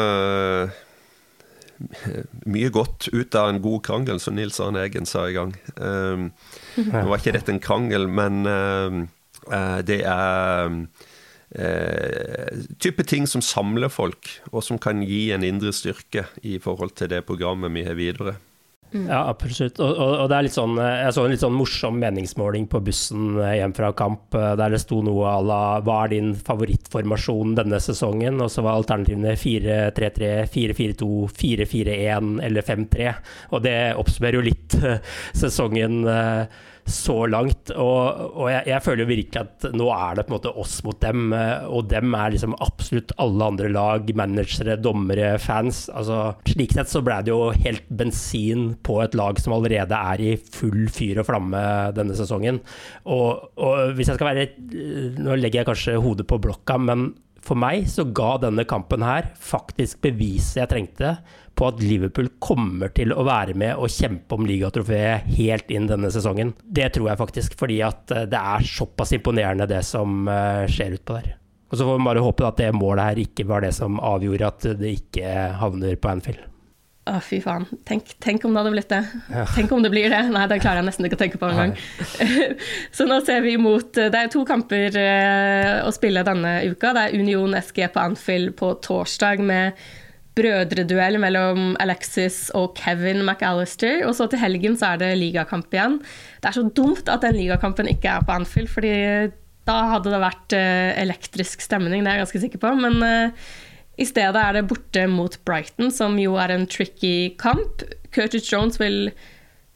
mye godt ut av en god krangel, som Nils Arne Eggen sa i gang. Um, nå var ikke dette en krangel, men uh, det er uh, type ting som samler folk, og som kan gi en indre styrke i forhold til det programmet vi har videre. Mm. Ja, absolutt. Og, og, og, det er litt sånn, eh, jeg så en litt sånn morsom meningsmåling på bussen eh, hjem fra kamp, eh, der det sto noe à la 'Hva er din favorittformasjon denne sesongen?' Og så var alternativene 4-3-3, 4-4-2, 4-4-1 eller 5-3. Og det oppsummerer jo litt sesongen så langt. Og, og jeg, jeg, føler jo virkelig at nå er det på en måte oss mot dem, eh, og dem er liksom absolutt alle andre lag, managere, dommere, fans. Altså, slik sett så ble det jo helt bensin på et lag som allerede er i full fyr og flamme denne sesongen. Og, og hvis jeg skal være Nå legger jeg kanskje hodet på blokka, men for meg så ga denne kampen her faktisk beviset jeg trengte på at Liverpool kommer til å være med og kjempe om ligatrofeet helt inn denne sesongen. Det tror jeg faktisk, fordi at eh, det er såpass imponerende det som eh, skjer utpå der. Og så får vi bare håpe at det målet her ikke var det som avgjorde at det ikke havner på Anfield. Å, fy faen. Tenk, tenk, om det hadde blitt det. Ja. Tenk om det blir det. Nei, det klarer jeg nesten ikke å tenke på engang. så nå ser vi imot Det er to kamper å spille denne uka. Det er Union SG på Anfield på torsdag med brødreduell mellom Alexis og Kevin McAllister. Og så til helgen så er det ligakamp igjen. Det er så dumt at den ligakampen ikke er på Anfield, fordi da hadde det vært uh, elektrisk stemning, det er jeg ganske sikker på. Men uh, i stedet er det borte mot Brighton, som jo er en tricky kamp. Curtis Jones vil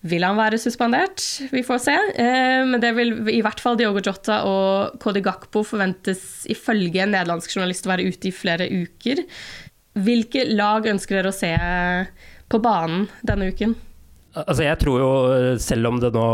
vil han være suspendert? Vi får se. Eh, men det vil i hvert fall Diogo Jota og Kodi Gakpo forventes ifølge en nederlandsk journalist å være ute i flere uker. Hvilke lag ønsker dere å se på banen denne uken? Altså jeg tror jo, selv om det nå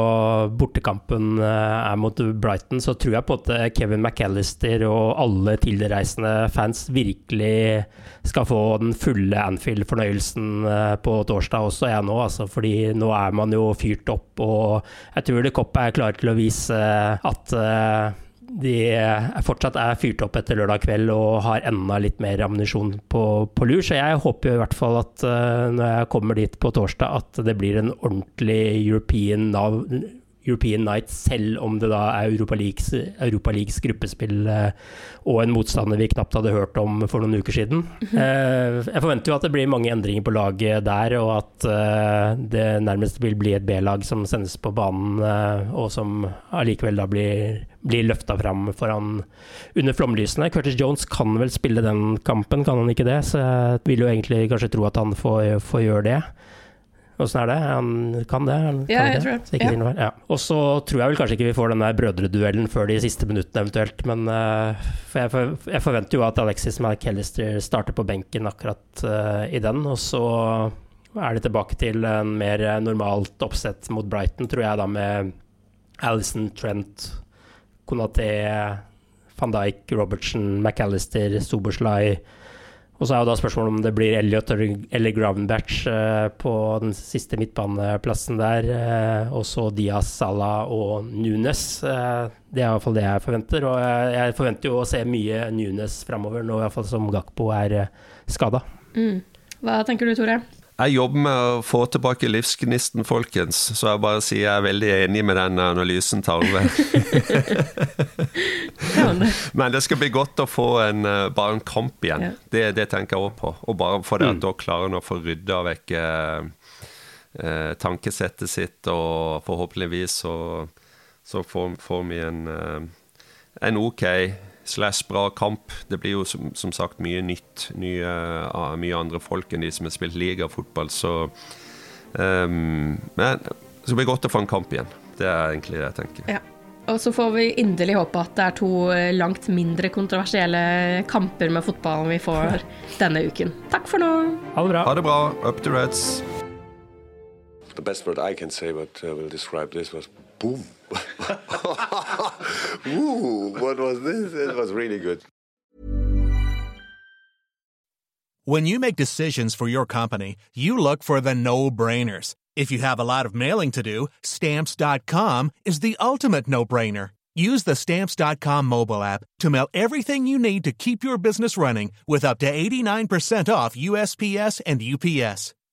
bortekampen eh, er mot Brighton, så tror jeg på at Kevin McAllister og alle tilreisende fans virkelig skal få den fulle Anfield-fornøyelsen eh, på torsdag også, jeg nå. Altså, fordi nå er man jo fyrt opp, og jeg tror det Cop er klar til å vise at de fortsatt er fyrt opp etter lørdag kveld og har enda litt mer ammunisjon på, på, lur. Så jeg håper i hvert fall at uh, når jeg kommer dit på torsdag, at det blir en ordentlig European nav European Night, selv om det da er Europa Leagues, Europa Leagues gruppespill eh, og en motstander vi knapt hadde hørt om for noen uker siden. Mm -hmm. Jeg forventer jo at det blir mange endringer på laget der, og at eh, det nærmest vil bli et B-lag som sendes på banen, og som allikevel da blir, blir løfta fram foran under flomlysene. Curtis Jones kan vel spille den kampen, kan han ikke det? Så jeg vil jo egentlig kanskje tro at han får, får gjøre det. Åssen er det? Han kan det? Han ja, jeg tror det. Ja. Ja. Og så tror jeg vel kanskje ikke vi får den der brødreduellen før de siste minuttene eventuelt, men uh, for jeg, for, jeg, forventer jo at Alexis McAllister starter på benken akkurat uh, i den, og så er det tilbake til en mer normalt oppsett mot Brighton, tror jeg, da med Alison Trent, Konaté, van Dijk, Robertson, McAllister, Soberslay og så er jo da spørsmålet om det blir Elliot eller Gravenbatch eh, på den siste midtbaneplassen der. Eh, og så Diaz, Salah og Nunes. Eh, det er iallfall det jeg forventer. Og jeg, forventer jo å se mye Nunes framover, nå iallfall som Gakpo er skada. Mm. Hva tenker du, Tore? Jeg jobber med å få tilbake livsgnisten, folkens. Så jeg bare sier jeg er veldig enig med den analysen, Tarve. Men det skal bli godt å få en, eh, bare en kamp igjen. Ja. Det, det, tenker jeg òg på. Og bare for det at mm. da klarer han å få rydda vekk eh, eh, tankesettet sitt, og forhåpentligvis så, så får, får, vi en, eh, en OK slash bra kamp. Det blir jo som, som sagt mye nytt. Nye, uh, mye andre folk enn de som har spilt ligafotball. Så um, Men det blir godt å få en kamp igjen. Det er egentlig det jeg tenker. Ja. Og så får vi inderlig håpe at det er to eh, langt mindre kontroversielle kamper med fotballen vi får denne uken. Takk for nå. Ha det bra. Ha det bra. Up to Reds. The best word I can say but uh, will describe this was boom. Ooh, what was this? It was really good. When you make decisions for your company, you look for the no brainers. If you have a lot of mailing to do, stamps.com is the ultimate no brainer. Use the stamps.com mobile app to mail everything you need to keep your business running with up to 89% off USPS and UPS.